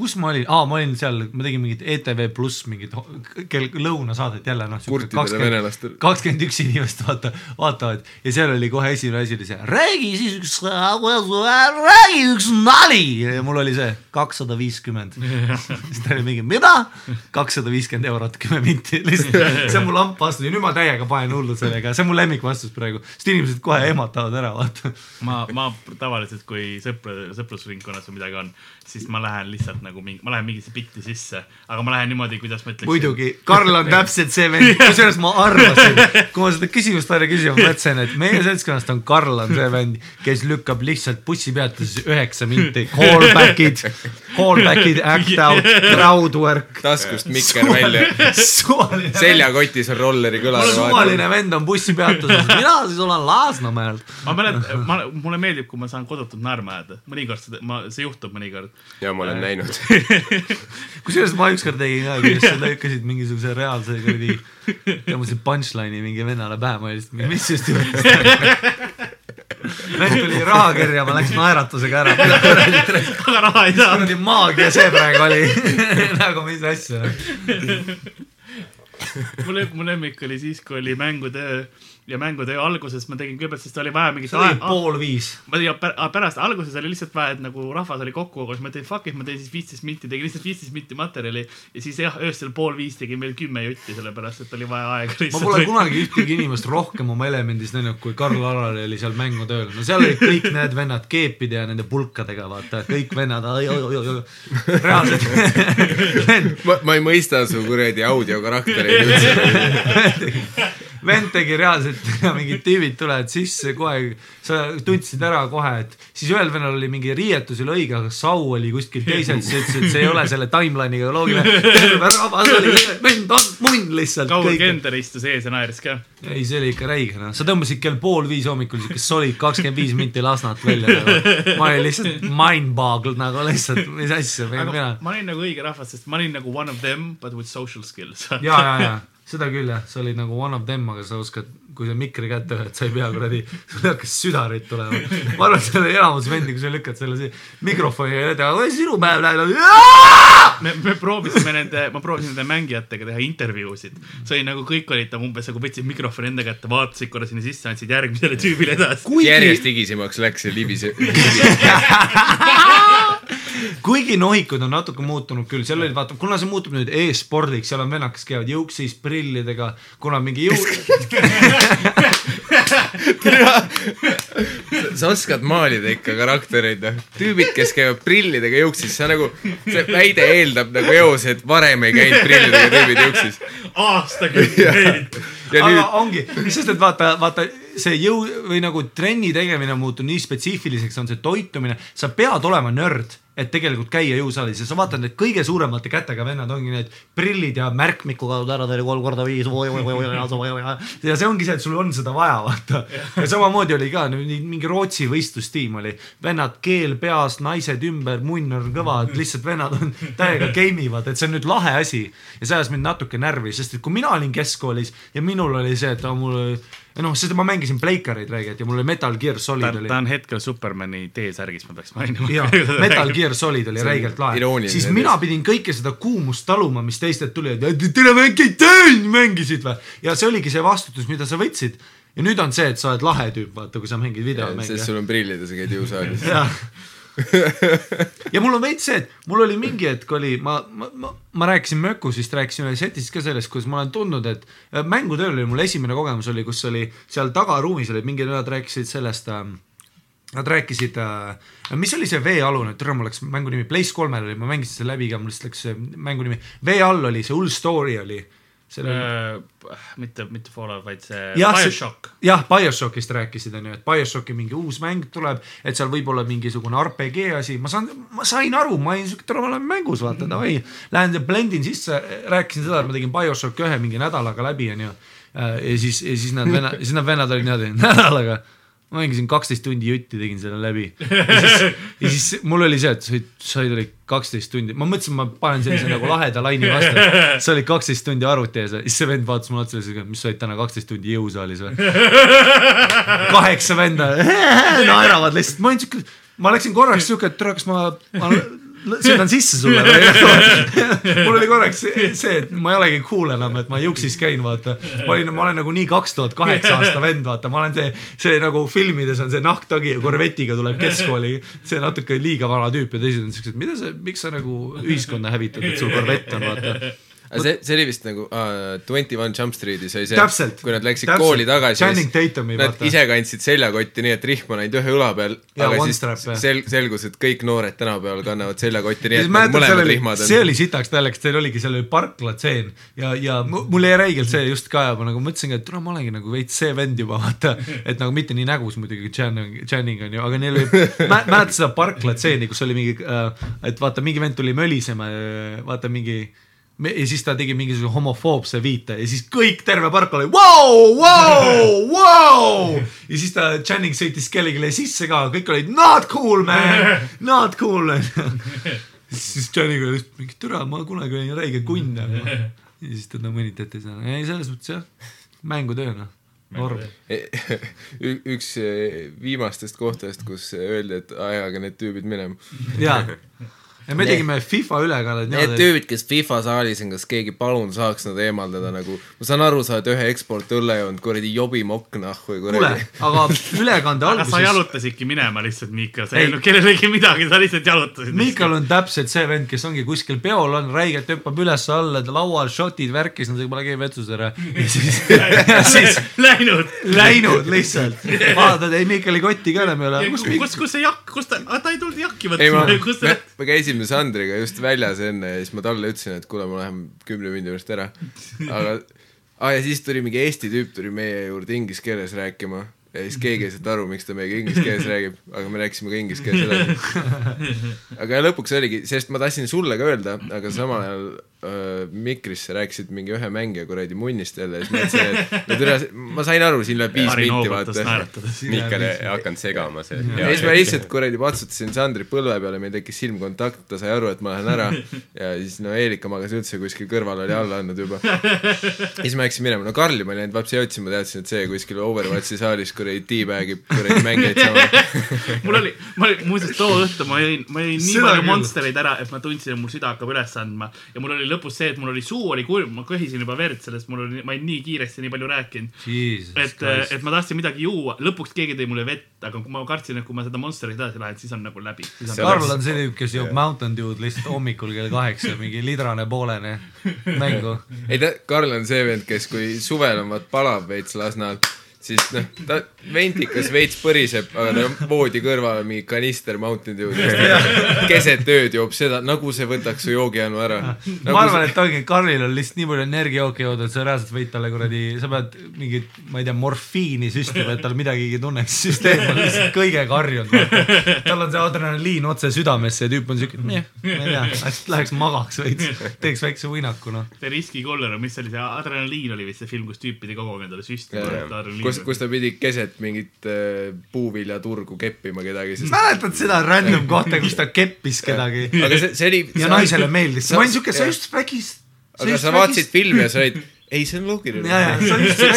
kus ma olin, aa, ma olin seal, ma tegin mingit ETV pluss mingit lõunasaadet jälle noh. kakskümmend üks inimest vaata, vaatavad ja seal oli kohe esimene asi oli see, räägi siis üks, räägi üks nali ja mul oli see kakssada viiskümmend. siis ta oli mingi, mida? kakssada viiskümmend eurot, kümme minti, lihtsalt see on mu lamp vastus ja nüüd ma täiega panen hullu sellega, see on mu lemmikvastus praegu, sest inimesed kohe ehmatavad ära, vaata. ma, ma tavaliselt, kui sõpra, sõprusringkonnas või midagi on, siis ma lähen lihtsalt nagu mingi, ma lähen mingisse bitti sisse, aga ma lähen niimoodi, kuidas ma ütleksin. muidugi, Karl on täpselt see vend, kusjuures ma arvasin, kui ma seda küsimust välja küsima mõtlesin, et meie seltskonnast on Karl on see vend, kes lükkab lihtsalt bussipeatuses üheksa minti, callback'id, callback'id, act out, crowd work. taskust mikker välja, seljakotis on rolleri kõlar. suvaline vend on bussipeatuses, mina siis olen Lasnamäelt. ma mäletan, ma, mulle meeldib, kui ma saan kodutult naerma ajada, mõnikord seda, ma, see juhtub mõnikord. ja ma olen näinud. kusjuures ma ükskord tegin ka, kuidas sa lõikasid mingisuguse reaalse kuradi, tõmbasid punchline'i mingi vennale pähe, ma olin lihtsalt, mis just juhtus vend tuli raha kirja, ma läksin naeratusega ära. aga raha ei saa. kuradi maagia see praegu oli nagu mis asja. mu lemmik, mu lemmik oli siis, kui oli mängutöö ja mängutöö alguses ma tegin kõigepealt, sest oli vaja mingit see oli pool viis. ma tegin pär, pärast, alguses oli lihtsalt vaja, et nagu rahvas oli kokku siis ma tegin fuck it, ma teen siis viisteist minti, tegin lihtsalt viisteist minti materjali ja siis jah, öösel pool viis tegin veel kümme jutti, sellepärast et oli vaja aega ma lihtsalt. pole kunagi ühtegi inimest rohkem oma elemendis näinud, kui Karl Alari oli seal mängutööl. no seal olid kõik need vennad keepide ja nende pulkadega, vaata, kõik vennad, reaalselt ma, ma ei mõista su kuradi audiokaraktereid üldse. vend tegi reaalselt, mingid tüübid tulevad sisse kohe, sa tundsid ära kohe, et siis ühel vennal oli mingi riietus oli õige, aga sau oli kuskil teisel, siis ütles, et see ei ole selle timeline'iga loogiline. rahvas oli, vend on munn lihtsalt. Kaur Kender istus ees ja naeris ka. ei, see oli ikka räige, noh, sa tõmbasid kell pool viis hommikul siukest solid kakskümmend viis minti Lasnat välja nagu. ma olin lihtsalt mind boggled nagu lihtsalt, mis asja, aga mina. ma olin nagu õige rahvas, sest ma olin nagu one of them but with social skills. ja, ja, ja seda küll jah, sa olid nagu one of them, aga sa oskad, kui sa mikri kätte võtad, sa ei pea kuradi, sul hakkas südarit tulema. ma arvan, et seal oli enamus vendi, kui sa lükkad selle si- mikrofoni ette, sinu päev läheb me, me proovisime nende, ma proovisin nende mängijatega teha intervjuusid. see oli nagu kõik olid tam umbes nagu võtsid mikrofoni enda kätte, vaatasid korra sinna sisse, andsid järgmisele tüübile edasi. järjest higisemaks läks ja libise, kuigi nohikud on natuke muutunud küll, seal olid vaata, kuna see muutub nüüd e-spordiks, seal on vennad, kes käivad juuksis, prillidega, kuna mingi jõu- sa oskad maalida ikka karaktereid, noh. tüübid, kes käivad prillidega juuksis, sa nagu, see väide eeldab nagu eos, et varem ei käinud prillidega tüübid juuksis. aastakümneid. ja aga nüüd ongi, sest et vaata, vaata see jõu või nagu trenni tegemine on muutunud nii spetsiifiliseks, on see toitumine, sa pead olema nörd, et tegelikult käia jõusaalis. Ja sa vaatad, need kõige suuremate kätega vennad ongi need prillid ja märkmikuga ära teile kolm korda viis. ja see ongi see, et sul on seda vaja, vaata. ja samamoodi oli ka mingi Rootsi võistlustiim oli, vennad keel peas, naised ümber, munn on kõva, et lihtsalt vennad on täiega game ivad, et see on nüüd lahe asi. Ja see ajas mind natuke närvi, sest et kui mina olin keskkoolis ja minul oli see, et mul ja noh, sest ma mängisin Pleikareid räägid ja mul oli Metal Gear Solid ta, oli. ta on hetkel Supermani T-särgis, ma peaks mainima. jah, Metal Gear Solid oli räigelt lahe, siis mina pidin kõike seda kuumust taluma, mis teistelt tuli, et tere mängid tõen, mängisid või. ja see oligi see vastutus, mida sa võtsid. ja nüüd on see, et sa oled lahe tüüp, vaata, kui sa mängid videomänge. sest sul on prillid ja sa käid jõusaalis. ja mul on veits see, et mul oli mingi hetk oli, ma, ma, ma, rääkisin Mökus vist rääkisin ühes setis ka sellest, kus ma olen tundnud, et äh, mängutööl oli mul esimene kogemus oli, kus oli seal tagaruumis olid mingid vennad rääkisid sellest äh, Nad rääkisid äh,, mis oli see veealune, türa mul läks mängu nimi, Place kolmel oli, ma mängisin selle läbi ka, mul lihtsalt läks see mängu nimi, vee all oli see hull story oli. Selle Äh, mitte, mitte Fallout, vaid see see- BioShock. jah, BioShockist rääkisid onju, et BioShocki mingi uus mäng tuleb, et seal võib olla mingisugune RPG asi, ma saan, ma sain aru, ma olin siuke, tore, ma olen mängus, vaata davai. Lähen ja blendin sisse, rääkisin seda, et ma tegin BioShocki ühe mingi nädalaga läbi onju. ja siis, ja siis nad vennad, siis nad vennad olid niimoodi, nädalaga. Ma mängisin kaksteist tundi jutti, tegin selle läbi. ja siis, mul oli see, et said, said oli kaksteist tundi, ma mõtlesin, ma panen sellise nagu laheda laine vastu. sa olid kaksteist tundi arvuti ees ja siis see vend vaatas mulle otsa ja ütles, mis sa olid täna kaksteist tundi jõusaalis või? kaheksa venda naeravad lihtsalt, ma olin siuke, ma läksin korraks siuke, et tere, kas ma, ma söödan sisse sulle või mul oli korraks see, et ma ei olegi cool enam, et ma Juxis käin, vaata. ma olin, ma olen nagu nii kaks tuhat kaheksa aasta vend, vaata, ma olen see, see nagu filmides on see nahktagi ja korvetiga tuleb keskkooli. see natuke liiga vana tüüp ja teised on siuksed, mida sa, miks sa nagu ühiskonda hävitad, et sul korvett on, vaata aga see, see oli vist nagu Twenty uh, One Jump Streetis oli see, kui nad läksid täpselt. kooli tagasi, Channing Tatumi, nad vaata. ise kandsid seljakotti nii, et rihm on ainult ühe õla peal, aga siis strap, sel-, selgus, et kõik noored tänapäeval kannavad seljakotti nii, et nagu seal mõlemad oli, rihmad see on oli sitaks naljakas, teil oligi, seal oli parklatseen ja, ja mu- mul jäi räigelt see just ka ja ma nagu mõtlesingi, et tule ma olengi nagu veits see vend juba vaata, et nagu mitte nii nägus muidugi Channing, Channing on ju, aga neil oli mä, mäletad seda parklatseeni, kus oli mingi äh,, et vaata mingi vend tuli mölisema, vaata mingi ja siis ta tegi mingisuguse homofoobse viite ja siis kõik terve park oli vau, vau, vau ja siis ta Channing sõitis kellelegi sisse ka, kõik olid not cool man, not cool! Siis Channing oli mingi türa, ma kunagi olin räige kunn ja siis teda mõnitati seal, ei selles mõttes jah, mängutöö noh, üks eh, viimastest kohtadest, kus öeldi, et ajage need tüübid minema. ja, ja me tegime FIFA ülekannet Need tüübid, kes FIFA saalis on, kas keegi palun saaks nad eemaldada nagu, ma saan aru, sa oled ühe eksport õlle joonud, kuradi jobimokk nahhu ja kuule aga ülekande aga sa alguses jalutasidki minema lihtsalt, Miikal, sa ei Ei. öelnud kellelegi midagi, sa lihtsalt jalutasid. Miikal on täpselt see vend, kes ongi kuskil peol on, räigelt hüppab üles-alla, laual shotid, värk, siis on see, ma käin vetsus ära. ja siis, ja siis läinud. läinud lihtsalt. vaatad, ei Miikali kotti ka enam ei ole. kus, kus, kus see jakk, kus ta, ta ei tulnud jakki ei ma võtma, me, me käisime Sandriga just väljas enne ja siis ma talle ütlesin, et kuule, ma lähen kümne minuti pärast ära. aga ah,, ja siis tuli mingi Eesti tüüp tuli meie juurde inglise keeles rääkima ja siis keegi ei saanud aru, miks ta meiega inglise keeles räägib, aga me rääkisime ka inglise keeles edasi. aga lõpuks oligi, sest ma tahtsin sulle ka öelda, aga samal ajal Mikrisse rääkisid mingi ühe mängija kuradi munnist jälle ja siis ma ütlesin, et no tere, ma sain aru, siin läheb viis minti, vaata. Miikal ei hakanud segama see. ja siis ma lihtsalt kuradi patsutasin Sandri põlve peale, meil tekkis silmkontakt, ta sai aru, et ma lähen ära ja siis no Eelika magas üldse kuskil kõrval oli alla andnud juba. siis ma läksin minema, no Karli ma olin läinud vapsi otsima, teadsin, et see kuskil Overwatchi saalis kuradi teabag'ib kuradi mängijaid sama. mul oli, ma olin, muuseas too õhtu ma jõin, ma jõin nii palju monstereid ära, et ma tundsin, et mul süda hakkab üles andma. ja mul oli lõpus see, et mul oli suu oli kurb, ma köhisin juba verd sellest, mul oli, ma olin nii kiiresti nii palju rääkinud. et, et ma tahtsin midagi juua, lõpuks keegi tõi mulle vett, aga kui ma kartsin, et kui ma seda monsterit edasi lähen, siis on nagu läbi. Karl on see tüüp, kes joob Mountain Dew'd lihtsalt hommikul kell kaheksa, mingi lidrane poolene mängu. ei ta, Karl on see vend, kes kui suvel on vaat palav veits Lasnamäel, siis noh, ta ventikas veits põriseb, aga on voodi kõrval on mingi kanister Mountain Dew'd. keset ööd joob seda, nagu see võtaks su joogijanu ära. Nagu ma arvan, et ongi, Karlil on lihtsalt nii palju energiajooki joodud, et sa reaalselt võid talle kuradi, sa pead mingit, ma ei tea, morfiini süstima, et tal midagigi ei tunneks, süsteem on lihtsalt kõige karjunud. tal on see adrenaliin otse südamesse ja tüüp on siuke, ma ei tea, läheks, läheks magaks veits, teeks väikse uinaku noh. see Riski Koller, mis see oli, see Adrenaliin oli vist see film, kus tüüp pidi kogu aeg endale süstima. kus, kus ta pidi keset mingit äh, puuviljaturgu keppima kedagi, sest mäletad seda random kohta, kus ta keppis kedagi aga see, see oli ja naisele meeldis, ma olin siuke, sa just vägist. aga sa vaatasid filmi ja sa olid, ei, see on loogiline.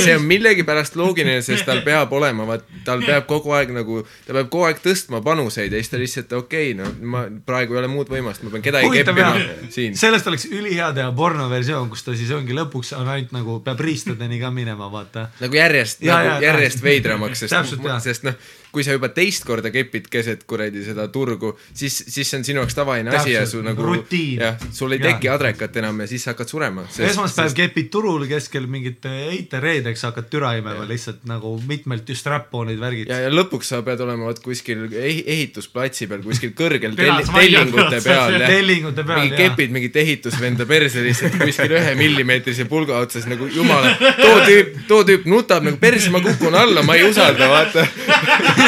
see on millegipärast loogiline, sest tal peab olema, vaat tal peab kogu aeg nagu, ta peab kogu aeg tõstma panuseid ja siis ta lihtsalt okei okay,, no ma praegu ei ole muud võimalust, ma pean kedagi keppima, siin. sellest oleks ülihea teha pornoversioon, kus ta siis ongi lõpuks on ainult nagu peab riistadeni ka minema, vaata. nagu järjest, nagu ja, järjest veidramaks, sest, sest noh, kui sa juba teist korda kepid keset kuradi seda turgu, siis, siis see on sinu jaoks tavaline asi ja su nagu jah, sul ei teki adrekat enam ja siis hakkad surema. esmaspäev kepid turul keskel mingit eite reedeks hakkad türa imema lihtsalt nagu mitmelt just strap-on'id, värgid. ja, ja lõpuks sa pead olema vot kuskil ehi- ehitusplatsi peal, kuskil kõrgel vaiad tellingute peal, jah. tellingute peal mingi ja kepid mingit ehitusvenda perse lihtsalt kuskil ühe millimeetrise pulga otsas nagu jumala, too tüüp, too tüüp nutab nagu perse, ma kukun alla, ma ei usalda, vaata.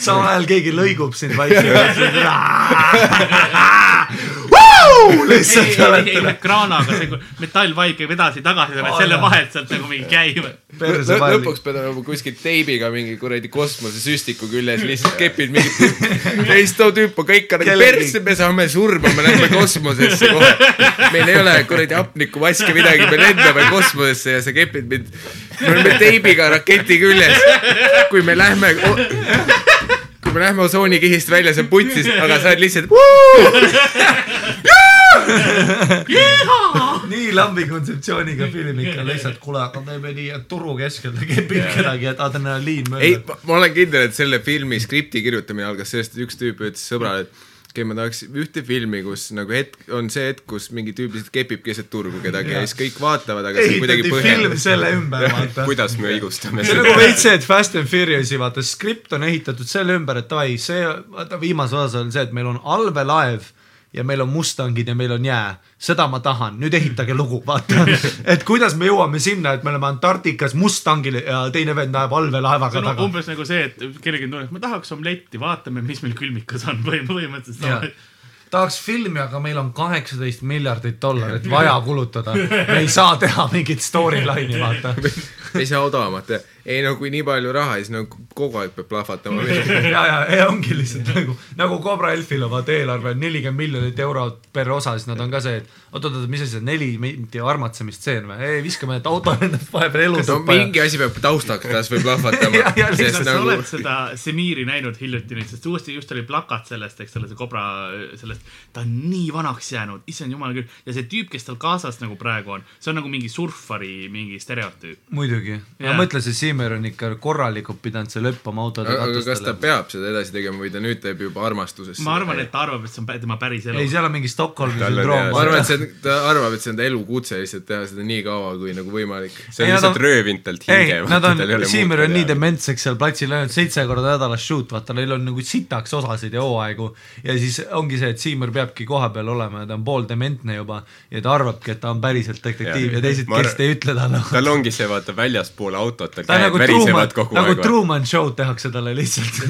samal ajal keegi lõigub sind vaikselt. lihtsalt olete kraanaga, see kui metallvaip käib edasi-tagasi, sa pead selle vahelt sealt nagu mingi käima. lõpuks pead olema kuskil teibiga mingi kuradi kosmosesüstiku küljes, lihtsalt kepid mingit, teist too tüüp on kõik nagu persse, me saame surma, me lähme kosmosesse kohe. meil ei ole kuradi hapnikumaske midagi, me lendame kosmosesse ja sa kepid mind, me oleme teibiga raketi küljes. kui me lähme, kui me läheme osoonikihist välja, see on putsis, aga sa oled lihtsalt nii lambi kontseptsiooniga film ikka lihtsalt, kuule, aga teeme nii, et turu keskel ta kepib kedagi, et adrenaliin ei möödub., ma olen kindel, et selle filmi skripti kirjutamine algas sellest, et üks tüüp ütles sõbrale, et okei okay,, ma tahaks ühte filmi, kus nagu hetk, on see hetk, kus mingi tüüp lihtsalt kepib keset turgu kedagi ja siis kõik vaatavad, aga see on kuidagi põhjendatud. selle ümber, vaata. kuidas me õigustame see on seda nagu veits see, et Fast and Furious'i vaata skript on ehitatud selle ümber, et davai, see, vaata viimases osas on see, et meil on allveelaev ja meil on Mustangid ja meil on jää, seda ma tahan, nüüd ehitage lugu, vaata. et kuidas me jõuame sinna, et me oleme Antarktikas Mustangil ja teine vend läheb see allveelaevaga on taga. umbes nagu see, et kellelgi tuleb, ma tahaks omletti, vaatame, mis meil külmikus on või põhimõtteliselt sama. tahaks filmi, aga meil on kaheksateist miljardit dollarit vaja kulutada. me ei saa teha mingit storyline'i, vaata. ei saa odavamat. Ei no kui nii palju raha, siis nagu kogu aeg peab plahvatama. ja, ja, ja ongi lihtsalt nagu, nagu Cobra Elfil on vaata eelarve on nelikümmend miljonit eurot per osa, siis nad on ka see, et oot-oot-oot, mis asi see neli minti armatsemistseen või? ei, viskame, et auto lendab vahepeal elus no mingi asi peab taustaks kasvõi plahvatama Ja, ja, sest kas sa nagu oled seda Semiri näinud hiljuti nüüd, sest uuesti just oli plakat sellest, eks ole, see kobra sellest, ta on nii vanaks jäänud, issand jumal küll, ja see tüüp, kes tal kaasas nagu praegu on, see on nagu mingi surfari mingi stereotüüp. muidugi, ma mõtlen, see Siimer on ikka korralikult pidanud seal hüppama autode aga kas ta katustele. peab seda edasi tegema või ta nüüd teeb juba armastusest? ma arvan, et ta arvab, et see on tema päris elu ei, seal on mingi Stockholmi sündroom ma arvan, et see on, ta arvab, et see on ta elukutse lihtsalt teha seda nii kaua kui nagu võimalik. see on Ei, lihtsalt on- röövinud talt ei hinge,. nad on, Siimer on nii dementseks seal platsil ainult seitse korda nädalas shoot, vaata neil on nagu sitaks osasid ja hooaegu ja siis ongi see, et Siimer peabki kohapeal olema ja ta on pooldementne juba ja ta arvabki, et ta on päriselt detektiiv ja, ja teised, kes ei ütle talle tal ongi see, vaata väljaspool autot, ta nagu värisevad Truman, kogu nagu aeg. Truman Show tehakse talle lihtsalt.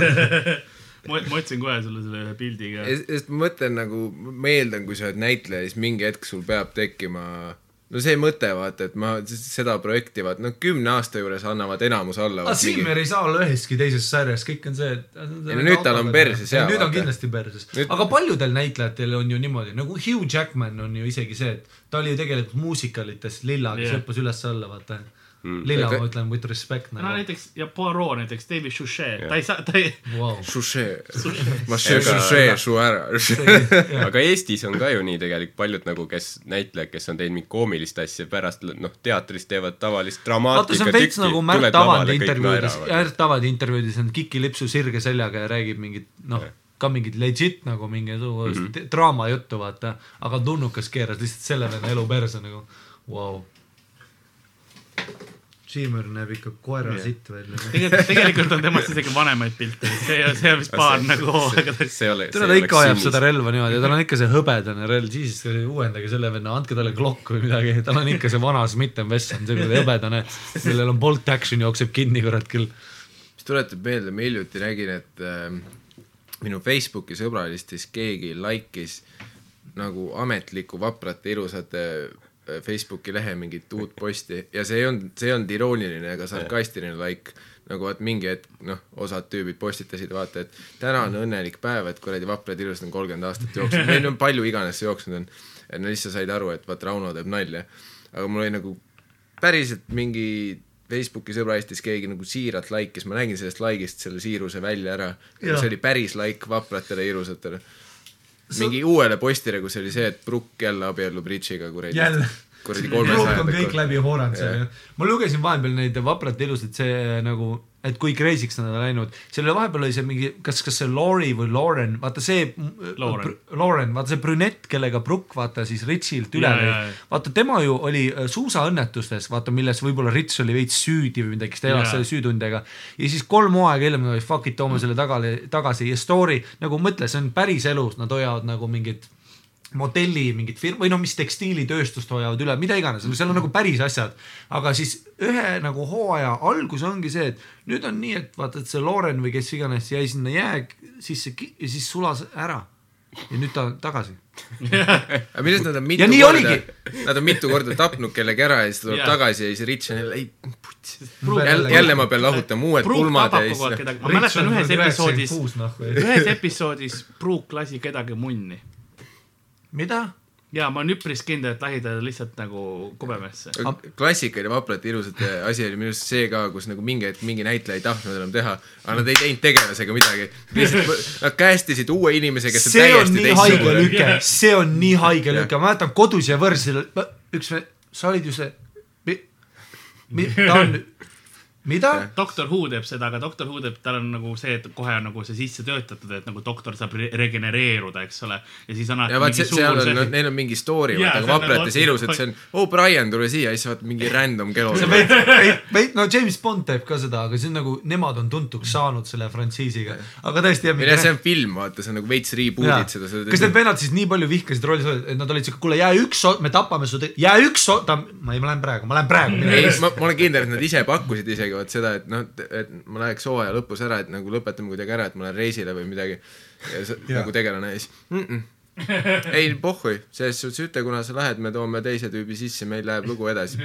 ma ma otsin kohe sulle selle ühe pildiga. sest ma mõtlen nagu, ma eeldan, kui sa oled näitleja, siis mingi hetk sul peab tekkima no see mõte, vaata, et ma seda projekti, vaata, no kümne aasta juures annavad enamus alla. aga Siimer ei saa olla üheski teises sarjas, kõik on see, et. Ei no nüüd tal on perses jaa, nüüd on kindlasti perses Nüüd-, aga paljudel näitlejatel on ju niimoodi, nagu Hugh Jackman on ju isegi see, et ta oli ju tegelikult muusikalites lilla, kes Jah. hüppas üles-alla, vaata Mm. lilla, Aga- ma ütlen with respect no nagu. näiteks ja Poirot näiteks, David Suchet, ta ei saa, ta ei, Wow. Sušee, ma söön sušee su ära. aga Eestis on ka ju nii tegelikult paljud nagu, kes näitlejad, kes on teinud mingit koomilist asja, pärast noh, teatris teevad tavalist dramaatikat. veits nagu Märt Avandi intervjuudes, Märt Avandi intervjuudes on kikilipsu sirge seljaga ja räägib mingit noh, ka mingit legit nagu mingisugust mm -hmm. draamajuttu, vaata, aga tulnukas keeras lihtsalt selle venna elu perse nagu, vau. Siimer näeb ikka koera Jah. sitt välja. tegelikult, tegelikult on temast isegi vanemaid pilte, see, see on vist paar nagu hooaega tagasi. ta ikka hoiab seda relva niimoodi ja tal on ikka see hõbedane relv, siis uuendage selle venna, andke talle Glock või midagi, tal on ikka see vana Smith and Wesson, see hõbedane, millel on bolt action jookseb kinni, kurat küll. mis tuletab meelde, ma hiljuti nägin, et äh, minu Facebooki sõbralistis keegi likeis nagu ametlikku vaprate ilusate äh, Facebooki lehe mingit uut posti ja see ei olnud, see ei olnud irooniline ega sarkastiline like, nagu vaat mingi hetk noh, osad tüübid postitasid, vaata, et täna on õnnelik päev, et kuradi vaprad ilusad on kolmkümmend aastat jooksnud, või no palju iganes jooksnud on. et nad lihtsalt said aru, et vaat Rauno teeb nalja. aga mul oli nagu päriselt mingi Facebooki sõbraistis keegi nagu siiralt like'is, ma nägin sellest like'ist selle siiruse välja ära. See oli päris like vapratele ilusatele. Mingi uuele postile, kus oli see, et Brooke jälle abiellub Richiga kuradi. Kuradi on kõik läbi hooranud Jah. seal. ma lugesin vahepeal neid vapralt ilusaid, see nagu, et kui crazy'ks nad on läinud. selle vahepeal oli see mingi, kas, kas see Lori või Lauren, vaata see. Lauren. Lauren, vaata see brünett, kellega Brooke vaata siis Richilt üle lõi vaata tema ju oli äh, suusaõnnetustes, vaata milles võib-olla Rich oli veits süüdi või midagi, kes ta elas selle süütundega. ja siis kolm hooaega hiljem oli fuck it, toome selle tagasi, tagasi ja story nagu mõtle, see on päris elus, nad hoiavad nagu mingit modelli mingit firma või no mis tekstiilitööstust hoiavad üle, mida iganes, seal on nagu päris asjad. aga siis ühe nagu hooaja algus ongi see, et nüüd on nii, et vaata, et see Lauren või kes iganes jäi sinna jää sisse ja siis sulas ära. ja nüüd ta on tagasi. aga millest nad on mitu Ja nii korda nad on mitu korda tapnud kellegi ära ja siis ta tuleb Jaa. tagasi ja siis Rich on jälle, ei, putsi. Jälle, jälle ma pean lahutama uued pulmad ja siis. ma mäletan ühes episoodis, noh, ühes episoodis Brooke lasi kedagi munni. mida? ja ma olen üpris kindel, et lahid ta lihtsalt nagu kubemesse. klassikaline vaprate ilusate asi oli minu arust see ka, kus nagu mingi hetk mingi näitleja ei tahtnud enam teha, aga nad ei teinud tegelasega midagi. nad käestisid uue inimese, kes on see on täiesti nii haige teistsugune. lüke, see on nii haige lüke, ma mäletan kodus ja võrsil, üks, sa olid ju see, ta on, mida? doktor Who teeb seda, aga doktor Who teeb, tal on nagu see, et kohe on nagu see sisse töötatud, et nagu doktor saab re regenereeruda, eks ole. ja siis on ja vaat see, seal on, neil on mingi story, vaata, aga on vaprates nagu- ilusad, see on, oo Brian, tule siia, siis vaata mingi random kelo. veid, no James Bond teeb ka seda, aga see on nagu, nemad on tuntuks saanud selle frantsiisiga, aga tõesti jah. ei no see on film, vaata, see on nagu veits reboot'id seda, seda. kas need vennad siis nii palju vihkasid rolli, et nad olid siuke, kuule jää üks, me tapame su, jää üks, ma ei, ma lähen praegu, ma lähen praegu. ei, ma, ma olen kindel, et nad ise pakkusid isegi vaat seda, et noh, et ma läheks hooaja lõpus ära, et nagu lõpetame kuidagi ära, et ma lähen reisile või midagi. nagu tegelane ja siis mm. -mm. ei pohhui, selles suhtes ütle, kuna sa lähed, me toome teise tüübi sisse, meil läheb lugu edasi.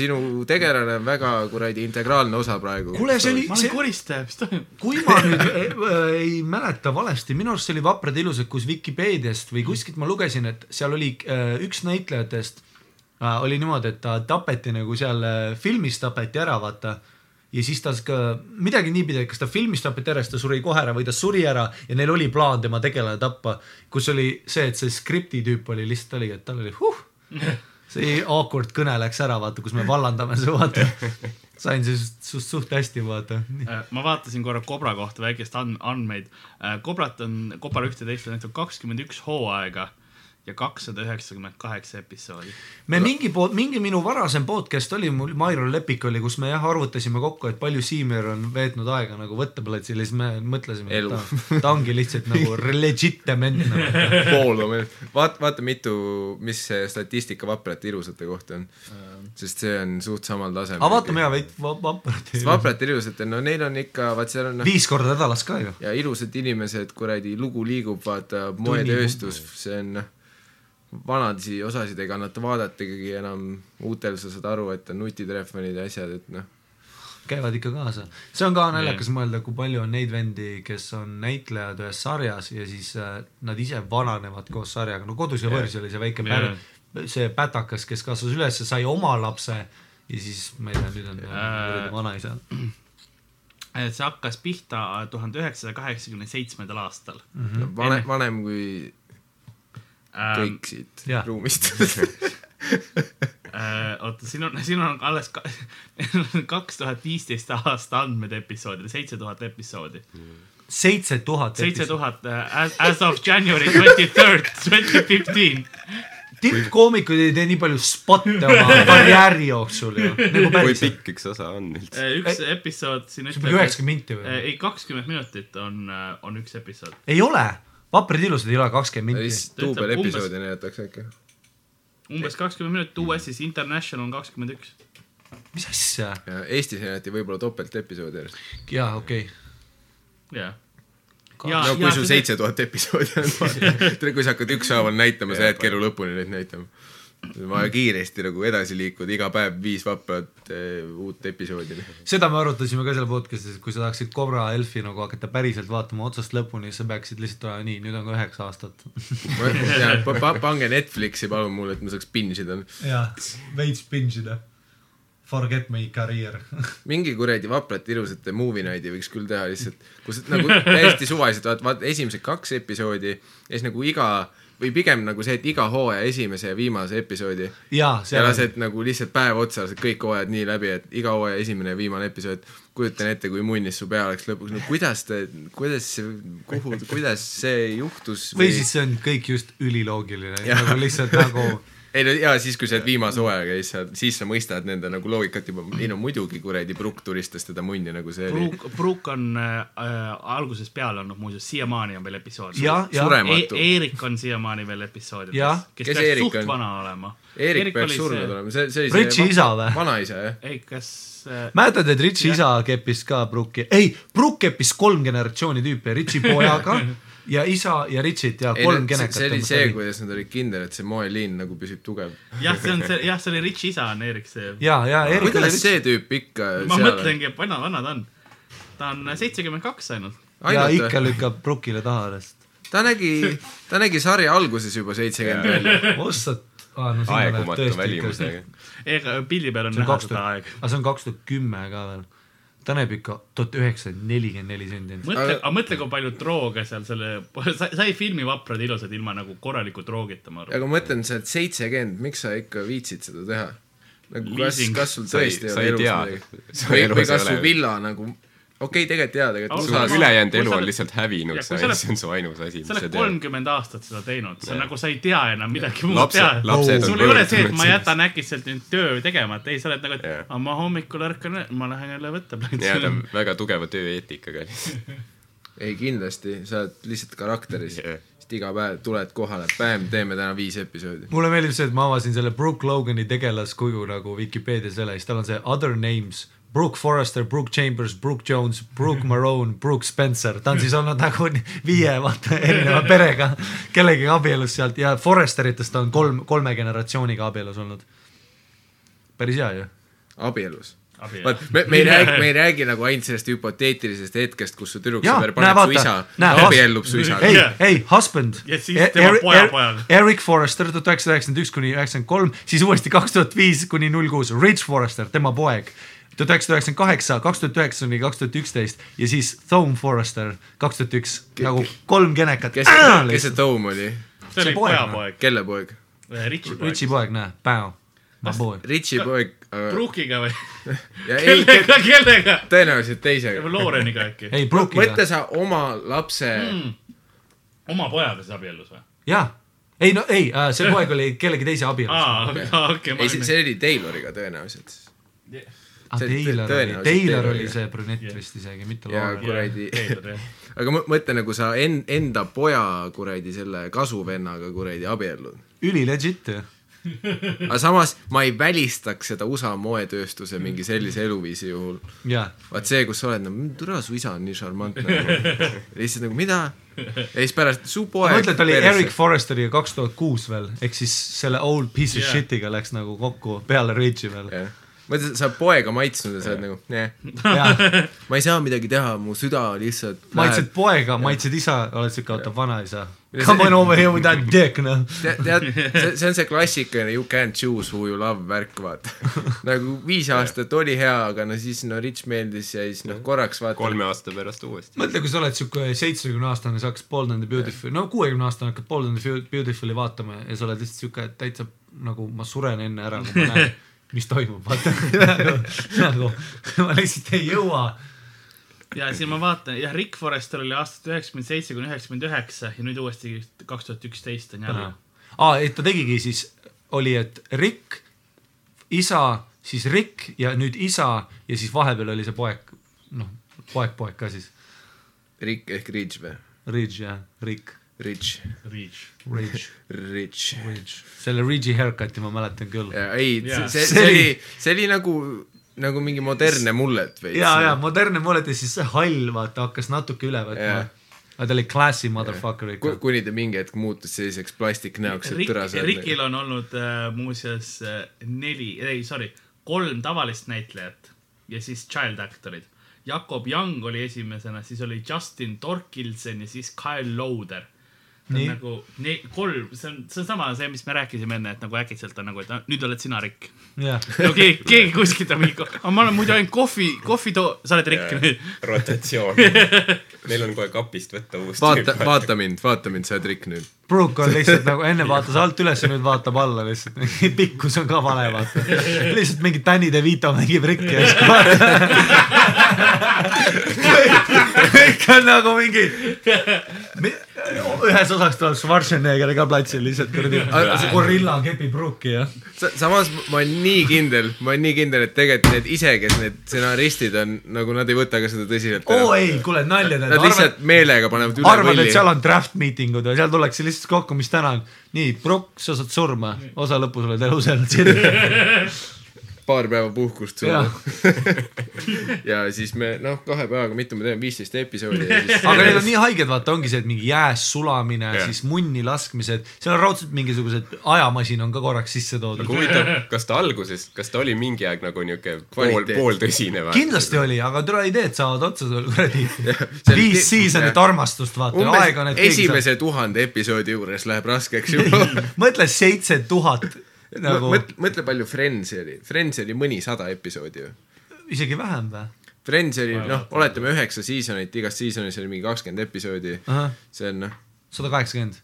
sinu tegelane on väga kuradi integraalne osa praegu. kuule, see oli, ma olen see, koristaja, mis toimub? kui ma nüüd ei, ei mäleta valesti, minu arust see oli Vaprad ilusad, kus Vikipeediast või kuskilt ma lugesin, et seal oli äh, üks näitlejatest oli niimoodi, et ta tapeti nagu seal äh, filmis tapeti ära, vaata ja siis ta ka midagi niipidi, et kas ta filmis tapeti ära, siis ta suri kohe ära või ta suri ära ja neil oli plaan tema tegelane tappa, kus oli see, et see skripti tüüp oli lihtsalt oligi, et tal oli huh, see awkward kõne läks ära, vaata, kus me vallandame su, vaata. sain sinust suht, suht hästi, vaata. Äh, ma vaatasin korra Cobra kohta väikest and-, andmeid. Cobrat on, Cobra ühteteist on tehtud kakskümmend üks hooaega ja kakssada üheksakümmend kaheksa episoodi. me mingi pood, mingi minu varasem podcast oli mul, Mairo Lepik oli, kus me jah arvutasime kokku, et palju Siimir on veetnud aega nagu võtteplatsil ja siis me mõtlesime, et ta, ta ongi lihtsalt nagu legit dement nagu.. poolame. vaata, vaata mitu, mis see statistika vaprate ilusate kohta on. sest see on suht samal tasemel. aga vaatame ja veid vaprat. vaprate ilusatel, no neil on ikka, vaat seal on noh, viis korda nädalas ka ju. ja ilusad inimesed, kuradi lugu liigub, vaata, moetööstus, see on noh, vanadisi osasid ei kannata vaadatagi enam, uutel sa saad aru, et on nutitelefonid ja asjad, et noh, käivad ikka kaasa. see on ka naljakas mõelda, kui palju on neid vendi, kes on näitlejad ühes sarjas ja siis äh, nad ise vananevad koos sarjaga, no Kodus ja võrs oli see väike Jah. pär-, see pätakas, kes kasvas üles, sai oma lapse ja siis ma ei tea, nüüd on ta Äh. vanaisa. see hakkas pihta tuhande üheksasaja kaheksakümne seitsmendal aastal. vanem, vanem kui kõik siit jah. ruumist. äh, oota, siin on, siin on alles kaks tuhat viisteist aasta andmed episoodil, seitse tuhat episoodi. seitse tuhat. seitse tuhat äh, as, of January twenty third, twenty fifteen. tippkoomikud ei tee nii palju spotte oma karjääri jooksul ju, nagu kui pikk üks osa on üldse? üks episood siin mingi üheksakümmend minti äh, või? ei, kakskümmend minutit on, on üks episood. ei ole, vaprad ilusad ei ole kakskümmend minti. duubel umbes- episoodi näidatakse äkki. umbes kakskümmend minutit, US-is International on kakskümmend üks. mis asja? ja Eestis näidati võib-olla topeltepisoodi järjest. jaa, okei jah. no kui sul seitse tuhat episoodi on, kui sa hakkad ükshaaval näitama, sa jäädki elu lõpuni neid näitama. Vaja kiiresti nagu edasi liikuda, iga päev viis vaprat eh, uut episoodi. seda me arutasime ka seal podcast'is, et kui sa tahaksid Cobra Elfi nagu hakata päriselt vaatama otsast lõpuni, siis sa peaksid lihtsalt olema nii, nüüd on ka üheksa aastat. pange Netflixi palun mulle, et ma saaks binge ida. jaa, veits binge ida. Forget my career. mingi kuradi vaprate ilusate movie night'i võiks küll teha lihtsalt, kus nagu täiesti suvaliselt vaat, vaat esimesed kaks episoodi ja siis nagu iga või pigem nagu see, et iga hooaja esimese ja viimase episoodi ja on, lased nagu lihtsalt päev otsa lased kõik hooajad nii läbi, et iga hooaja esimene ja viimane episood, kujutan ette, kui munnis su pea oleks lõpuks, no kuidas te, kuidas see, kuhu, kuidas see juhtus või siis see on kõik just üliloogiline, nagu lihtsalt nagu ei no jaa, siis kui sa oled viimase hooajaga, siis sa, siis sa mõistad nende nagu loogikat juba, ei no muidugi kuradi Brooke turistas teda munni nagu see oli Brooke, Brooke on äh, algusest peale olnud muuseas, siiamaani on veel episood. surematu e. Eerik on siiamaani veel episoodides kes Kes peaks Eerik suht on? vana olema. Eerik peaks surnud olema, see, see oli Richie isa või? vanaisa jah. ei, kas äh, mäletad, et Richie isa keppis ka Brooke'i, ei, Brooke keppis kolm generatsiooni tüüpi, Richie pojaga ja isa ja Richit ja kolm no see, oli see, kuidas nad olid kindel, et see moeliin nagu püsib tugev. jah, see on see, jah, see oli Rich isa on Eerik see. ja, ja Erik oli kuidas see tüüp ikka ma seal mõtlengi, et vana, vana ta on. ta on seitsekümmend kaks ainult. ja ikka lükkab Brooke'ile taha alles. ta nägi, ta nägi sarja alguses juba seitsekümmend välja. ossa, aa no sinna läheb aegumatu tõesti ikka välimusega. ega pildi peal on näha kaks seda aega., aga see on kaks tuhat kümme ka veel. Ta näeb ikka tuhat üheksasada nelikümmend neli sündinud. mõtle, Aga- mõtle, kui palju drooge seal selle, sa, sa ei filmi vaprad ilusad ilma nagu korraliku droogita, ma arvan. aga ma mõtlen, sa oled seitsekümmend, miks sa ikka viitsid seda teha? nagu kas Leasing., kas sul Sa ei- tõesti ei või, elus või ei kas su ole. villa nagu, okei okay,, tegelikult jaa, tegelikult USA-s ülejäänud elu on lihtsalt hävinud, see on su ainus asi, sa mis sa oled tead. kolmkümmend aastat seda teinud, see on nagu sa ei tea enam midagi muud lapsed, teha. sul ei ole see, et ma jätan äkitselt nüüd töö tegemata, ei, sa oled nagu, et yeah. ma hommikul ärkan, ma lähen jälle võtta jaa, ta on väga tugeva tööeetikaga lihtsalt. ei kindlasti, sa oled lihtsalt karakteris sest iga päev tuled kohale, bäm, teeme täna viis episoodi. mulle meeldib see, et ma avasin selle Brooke Logani tegelaskuju nagu Vikipeedias selle, siis tal on see other names. Brooke Forrester, Brooke Chambers, Brooke Jones, Brooke Marone, Brooke Spencer, ta on siis olnud nagu viie vaata erineva perega kellegagi abielus sealt ja Forresteritest on kolm, kolme generatsiooniga abielus olnud. päris hea ju. abielus. Abielu. vaat me, me ei räägi, me ei räägi nagu ainult sellest hüpoteetilisest hetkest, kus su tüdruksõber näe, paneb su vaata, isa, näe, abiellub su isaga ei ei, husband. Ja siis tema poja pojaga. Eric Forrester tuhat üheksasada üheksakümmend üks kuni üheksakümmend kolm, siis uuesti kaks tuhat viis kuni null kuus, Rich Forrester, tema poeg. Tuhat üheksasada üheksakümmend kaheksa, kaks tuhat üheksa kuni kaks tuhat üksteist ja siis Thome Forrester kaks tuhat üks, nagu kolm genekat. kes, kes see Tom oli? see oli poeg, pojapoeg, kelle poeg? Richi poeg Richi. poeg, näe, Pau, my boy. Richie poeg, aga Brookiga või? ja ei, kellega, kellega? tõenäoliselt teisega. Looreniga äkki? ei, Brookiga mõtle, sa oma lapse mm., oma pojaga siis abiellus või? jaa. ei no ei, see poeg oli kellegi teise abielus. aa, okei, ma ei see, see oli Tayloriga tõenäoliselt. ah, see- Taylor oli, Taylor oli see brünett vist isegi, mitte ja Lauren. kuradi, jah. aga mõ- mõtle nagu sa en-, enda poja kuradi selle kasuvennaga kuradi abiellud. üli legit ju. aga samas ma ei välistaks seda USA moetööstuse mingi sellise eluviisi juhul. jaa vaat see, kus sa oled nagu, türa su isa on nii šarmantne nagu.. lihtsalt nagu mida? ja siis pärast su ma poeg. mõtlen, et oli Eric Forresteriga kaks tuhat kuus veel, ehk siis selle old piece of yeah. shit'iga läks nagu kokku peale Ridge'i veel. jah, mõtled, sa oled poega maitsnud ja sa oled nagu, jaa, ma ei saa midagi teha, mu süda lihtsalt maitsed poega, maitsed isa, oled siuke, oota, vanaisa. Come on over here with that dick, noh. tead, see on see klassikaline you can't choose who you love värk, vaata. nagu viis aastat oli hea, aga no siis no Rich meeldis ja siis noh, korraks vaata. kolme aasta pärast uuesti. mõtle, kui sa oled siuke seitsmekümne aastane, sa hakkad Bold and the Beautiful, no kuuekümne aastane hakkad Bold and the Beautiful'i vaatama ja sa oled lihtsalt siuke täitsa nagu ma suren enne ära, kui ma näen, mis toimub, vaata nagu, nagu ma lihtsalt ei jõua ja siin ma vaatan, jah, Rick Forrester oli aastast üheksakümmend seitse kuni üheksakümmend üheksa ja nüüd uuesti kaks tuhat üksteist on jälle. aa, et ta tegigi siis, oli, et Rick, isa, siis Rick ja nüüd isa ja siis vahepeal oli see poeg, noh, poeg-poeg ka siis. Rick ehk Rich või? Ridge jah, Rick, Rich, Reach. Ridge, Rich. Ridge. selle Ridge'i haircut'i ma mäletan küll. ei, Jaa. see, See oli- see oli nagu, nagu mingi modernne mullet veits. ja, ja modernne mullet ja siis see hall vaata hakkas natuke üle võtma Jah. aga ta oli classy motherfucker ikka. kuni ta mingi hetk muutus selliseks plastiknäoks, et türa, sa Rickil on olnud äh, muuseas äh, neli, ei sorry, kolm tavalist näitlejat ja siis child actor'id. Jakob Young oli esimesena, siis oli Justin Torkildsen ja siis Kyle Loader. Nii. nagu ne-, kolm, see on, see on sama see, mis me rääkisime enne, et nagu äkitselt on nagu, et nüüd oled sina Rick. jah, no keegi, keegi kuskilt on mingi, aga ma olen muidu ainult kohvi, kohvi too, sa oled Rick nüüd. rotatsioon. meil on kohe kapist võtta uus vaata, vaata mind, vaata mind, sa oled Rick nüüd. Brooke on lihtsalt nagu enne vaatas alt üles ja nüüd vaatab alla lihtsalt, pikkus on ka vale vaata. lihtsalt mingi Danny DeVito mängib Ricki ja siis vaata. kõik on nagu mingi, ühes osas tuleb Schwarzenegger ka platsil lihtsalt kuradi gorilla kepib Brooke'i ja. samas ma olen nii kindel, ma olen nii kindel, et tegelikult need ise, kes need stsenaristid on, nagu nad ei võta ka seda tõsiselt oo. ei, kuule nalja teed, Nad arvad, lihtsalt meelega panevad üle arvad, et võlli. seal on draft meeting ud või seal tullakse lihtsalt kokku, mis täna on. nii, Brooke, sa saad surma, osa lõpus oled elus jäänud siin. paar päeva puhkust sulle. ja siis me noh, kahe päevaga, mitu me teeme, viisteist episoodi ja siis aga need on nii haiged, vaata, ongi see, et mingi jääs sulamine, siis munni laskmised, seal on raudselt mingisugused ajamasin on ka korraks sisse toodud aga. huvitav, kas ta alguses, kas ta oli mingi aeg nagu niuke pool, pooltõsine või? kindlasti oli, aga tule ideed saavad otsa sul kuradi. viis seasonit armastust, vaata, aega on, et esimese tuhande episoodi juures läheb raskeks juba mõtle seitse tuhat nagu, mõtle, mõtle palju Friendsi oli, Friendsi oli mõnisada episoodi ju. isegi vähem või? Friends oli noh, oletame üheksa seasonit, igas seasonis oli mingi kakskümmend episoodi. see on noh, sada kaheksakümmend.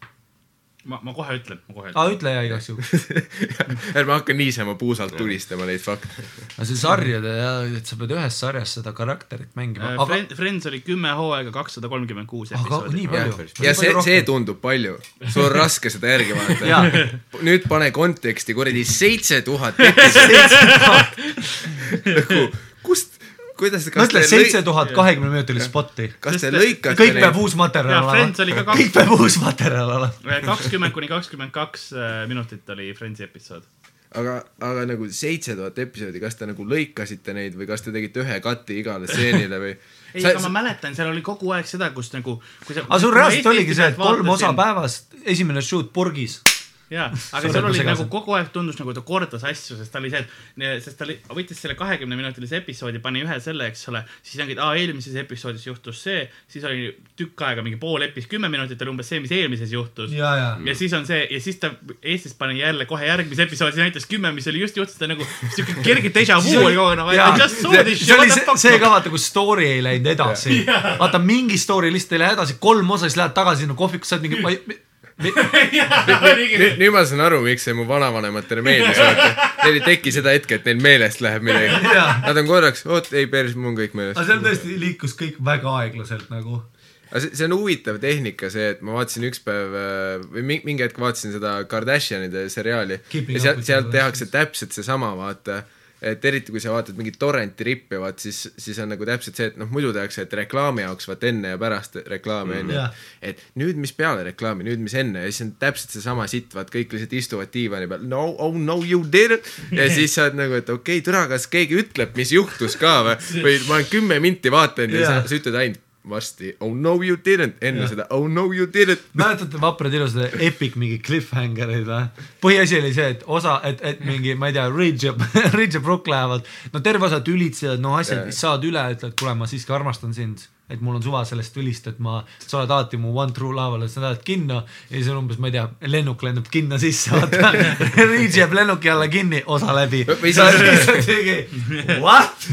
ma, ma kohe ütlen, ma kohe ütlen. aa, ütle ja igaks juhuks. ärme hakka niisama puusalt tulistama neid fakte. aga see sarjade ja, et sa pead ühes sarjas seda karakterit mängima, aga, Friends, Friends oli kümme hooaega, kakssada kolmkümmend kuus aga episoodi nii. palju. ja see, see tundub palju, sul on raske seda järgi vaadata nüüd pane konteksti kuradi seitse tuhat episoodi, nagu kuidas, kas mõtle, seitse tuhat kahekümne minutilist spotti. kas te lõikate kõik peab uus materjal Jaa, Friends oli olema kõik peab uus materjal olema. kakskümmend kuni kakskümmend kaks äh, minutit oli Friendsi episood. aga, aga nagu seitse tuhat episoodi, kas te nagu lõikasite neid või kas te tegite ühe kati igale stseenile või? ei, aga ma mäletan, seal oli kogu aeg seda, kus nagu, kui sa. aga sul reaalselt oligi see, et kolm osa. päevast, esimene shoot purgis. jaa, aga seal ma oli nagu kogu aeg tundus nagu ta kordas asju, sest ta oli see, et, sest ta oli, võttis selle kahekümne minutilise episoodi, pani ühe selle, eks ole, siis ongi, et aa, eelmises episoodis juhtus see, siis oli tükk aega mingi pool epis, kümme minutit oli umbes see, mis eelmises juhtus. ja, ja. ja siis on see ja siis ta Eestis pani jälle kohe järgmise episoodi, näitas kümme, mis oli just juhtus, ta nagu siuke kerge déjà vu oli kogu aeg, this see shit, oli see, see ka vaata, kus story ei läinud edasi. vaata mingi story lihtsalt ei lähe edasi, kolm osa, siis lähed tagasi sinna kohvikusse, saad mingi, nüüd, nüüd ma saan aru, miks see mu vanavanematele meeldis, vaata. Neil ei teki seda hetke, et neil meelest läheb midagi. Nad on korraks, oot, ei päris, mul on kõik meeles aga. seal tõesti liikus kõik väga aeglaselt nagu. aga see, see on huvitav tehnika, see, et ma vaatasin üks päev äh, või mi- mingi hetk vaatasin seda Kardashianide seriaali Keeping ja up seal, with seal the tehakse täpselt seesama, vaata et eriti kui sa vaatad mingit torrenti rippi, vaat siis, siis on nagu täpselt see, et noh, muidu tehakse, et reklaami jaoks vaat enne ja pärast reklaami onju Jah.. et nüüd, mis peale reklaami, nüüd, mis enne ja siis on täpselt seesama sitt, vaat kõik lihtsalt istuvad diivani peal, no, oh no you didn't. ja siis sa oled nagu, et okei okay,, türa, kas keegi ütleb, mis juhtus ka või, või ma olen kümme minti vaatanud ja Jah. sa, sa ütled ainult varsti oh no you didn't, enne Jah. seda oh no you didn't. mäletate vaprad ilusad epic mingi cliffhanger'id või? põhiasi oli see, et osa, et, et mingi, ma ei tea, Ridge ja, Ridge ja Brook lähevad, no terve osa tülitsevad, no asjad, mis saavad üle, ütlevad, kuule, ma siiski armastan sind. Et mul on suva sellest tülist, et ma, sa oled alati mu one true love, sa lähed kinno ja siis on umbes, ma ei tea, lennuk lendab kinno sisse, vaata. Ridge jääb lennuki alla kinni, osa läbi. What?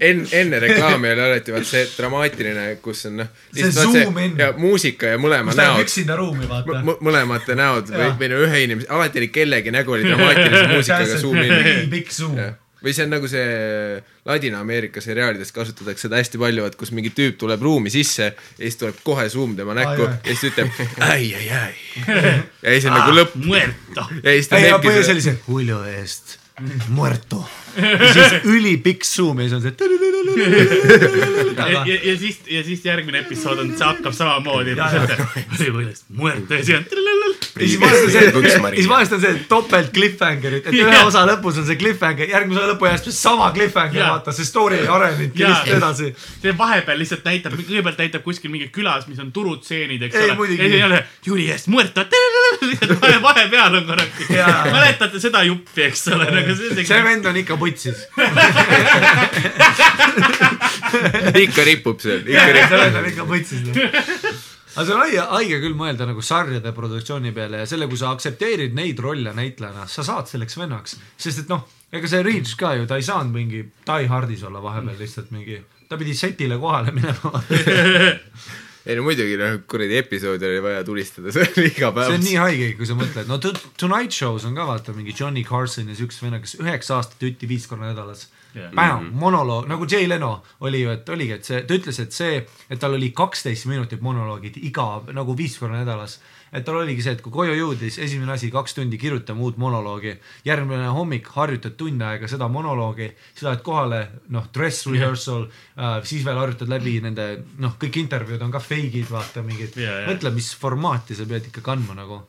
enne, enne reklaami oli alati vaat see dramaatiline, kus on noh. See zoom in. ja muusika ja mõlema näod, üksinda ruumi, vaata. mõlemate näod või või no ühe inimese, alati oli kellegi nägu oli dramaatilise muusikaga zoom in. pikk zoom. Või see on nagu see Ladina-Ameerika seriaalides kasutatakse seda hästi palju, et kus mingi tüüp tuleb ruumi sisse ja siis tuleb kohe zoom tema näkku jah. ja siis ta ütleb ai, ai, ai. ja siis on nagu lõpp Muerto. ja siis ta teebki põhjus seda oli see Julio eest, muerto. Ja siis ülipikk zoom ja siis on see. ja, ja, ja siis, ja siis järgmine episood on, see hakkab samamoodi. Muerto ja siis on. ja siis vahest on see, Lux ja Maria. siis vahest on see topelt cliffhanger'id, et ühe osa lõpus on see cliffhanger, järgmise osa lõpu jääb sama cliffhanger, vaata, see story ei arenenudki Jaa. lihtsalt edasi. see vahepeal lihtsalt näitab, kõigepealt näitab kuskil mingi külas, mis on turutseenid, eks Ei, ole. ja siis jälle Jüri eest muerto. vahe, vahepeal on korraks. Mäletate seda juppi, eks ole, nagu see. see vend on ikka putsis. ikka ripub seal, vend on ikka putsis. aga see on haige, haige küll mõelda nagu sarjade produktsiooni peale ja selle, kui sa aktsepteerid neid rolle näitlejana, sa saad selleks vennaks, sest et noh, ega see Reach ka ju, ta ei saanud mingi Die Hardis olla vahepeal lihtsalt mingi, ta pidi setile kohale minema. ei no muidugi noh, kuradi episoodi oli vaja tulistada, see oli iga päev. see on nii haige, kui sa mõtled, no To- Tonight Show's on ka vaata mingi Johnny Carson ja siuksed vennad, kes üheksa aastat ütti viis korda nädalas Jah. Bam, monoloog nagu Jay Leno oli ju, et oligi, et see, ta ütles, et see, et tal oli kaksteist minutit monoloogid iga nagu viis korda nädalas. et tal oligi see, et kui koju jõudis, esimene asi kaks tundi kirjutame uut monoloogi, järgmine hommik harjutad tund aega seda monoloogi, siis lähed kohale, noh, dress rehearsal äh,, siis veel harjutad läbi nende, noh, kõik intervjuud on ka fake'id, vaata mingid Jaa, jaa. mõtle, mis formaati sa pead ikka kandma nagu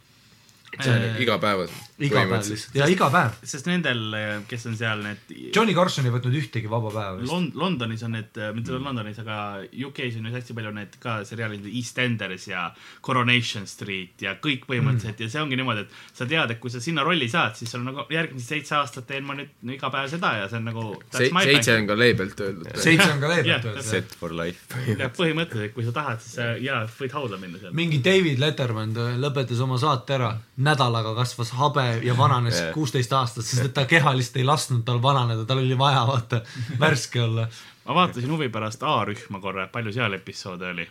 see on igapäevaselt. Iga päev lihtsalt ja iga päev. sest nendel, kes on seal need Johnny Carson ei võtnud ühtegi vaba päeva vist. Lond-, Londonis on need, mitte Londonis, aga UK-s on ju hästi palju need ka seriaalid, EastEnders ja Coronation Street ja kõik põhimõtteliselt mm. ja see ongi niimoodi, et sa tead, et kui sa sinna rolli saad, siis sul on nagu järgmised seitse aastat teen ma nüüd iga päev seda ja see on nagu. seitse on ka leebelt öeldud. seitse on ka leebelt öeldud. Set for life. jah, põhimõtteliselt, kui sa tahad, siis sa ja võid haudla minna seal. mingi David Letterman ta lõpetas oma saate ära, nädalaga kasvas habe ja vananes kuusteist aastat, sest et ta keha lihtsalt ei lasknud tal vananeda, tal oli vaja vaata värske olla. ma vaatasin huvi pärast A-rühma korra, palju seal episoode oli.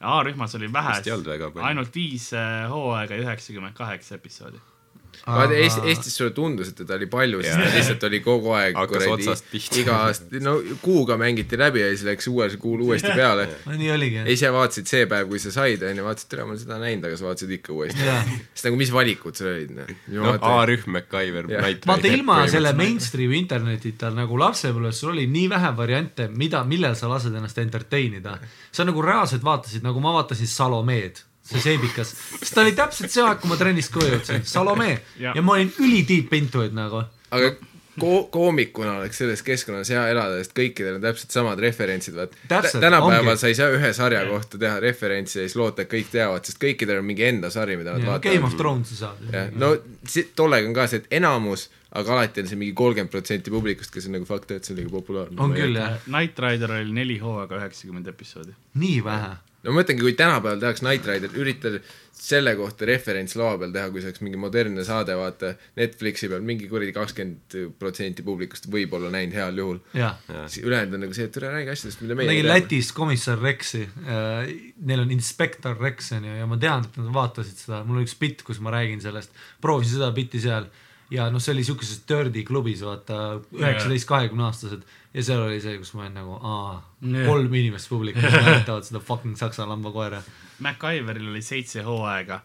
A-rühmas oli vähe ainult viis äh, hooaega ja üheksakümmend kaheksa episoodi. Vaata Eest, Eestis sulle tundus, et teda oli palju, sest ta lihtsalt oli kogu aeg Hakkas otsast pihta. iga aasta, no kuuga mängiti läbi ja siis läks uuel kuul uuesti peale. nii oligi ja. ise vaatasid see päev, kui sa said, onju, vaatasid, tere, ma olen seda näinud, aga sa vaatasid ikka uuesti. Siis nagu, mis valikud sul olid, noh? noh, A-rühm, MacGyver, Jah. Knight vaata ilma selle põhimõtteliselt. mainstream internetita nagu lapsepõlves sul oli nii vähe variante, mida, millal sa lased ennast entertain ida. sa nagu reaalselt vaatasid, nagu ma vaatasin Salomeed, see seebikas, sest ta oli täpselt see aeg, kui ma trennist koju jõudsin, Salome Ja. ja ma olin üli deep into it nagu. aga ko-, koomikuna oleks selles keskkonnas hea elada, sest kõikidel on täpselt samad referentsid, vaat. Täpselt, tänapäeval ongi. sa ei saa ühe sarja kohta teha referentsi ja siis loota, et kõik teavad, sest kõikidel on mingi enda sari, mida nad Game vaatavad. of Thrones'i saad. jah, no si- tollega on ka see, et enamus, aga alati on see mingi kolmkümmend protsenti publikust, kes on nagu fuck that, see on liiga populaarne. on küll jah, Knight Rider oli neli hooaega, üheksakümmend episoodi. nii vähe. No ma mõtlengi, kui tänapäeval tehakse Knight Rider, üritad selle kohta referents laua peal teha, kui see oleks mingi modernne saade, vaata Netflixi peal mingi kuradi kakskümmend protsenti publikust võib-olla näinud heal juhul. ülejäänud on nagu see, et tule räägi asjadest, mida meie nägin. Lätis komissar Rexi äh,, neil on inspektor Rex on ju ja ma tean, et nad vaatasid seda, mul oli üks bitt, kus ma räägin sellest, proovisin seda bitti seal ja noh, see oli siukeses dirty klubis vaata, üheksateist, kahekümne aastased ja seal oli see, kus ma olin nagu aa, kolm inimest publikus näitavad seda fucking saksa lambakoera. MacGyveril oli seitse hooaega,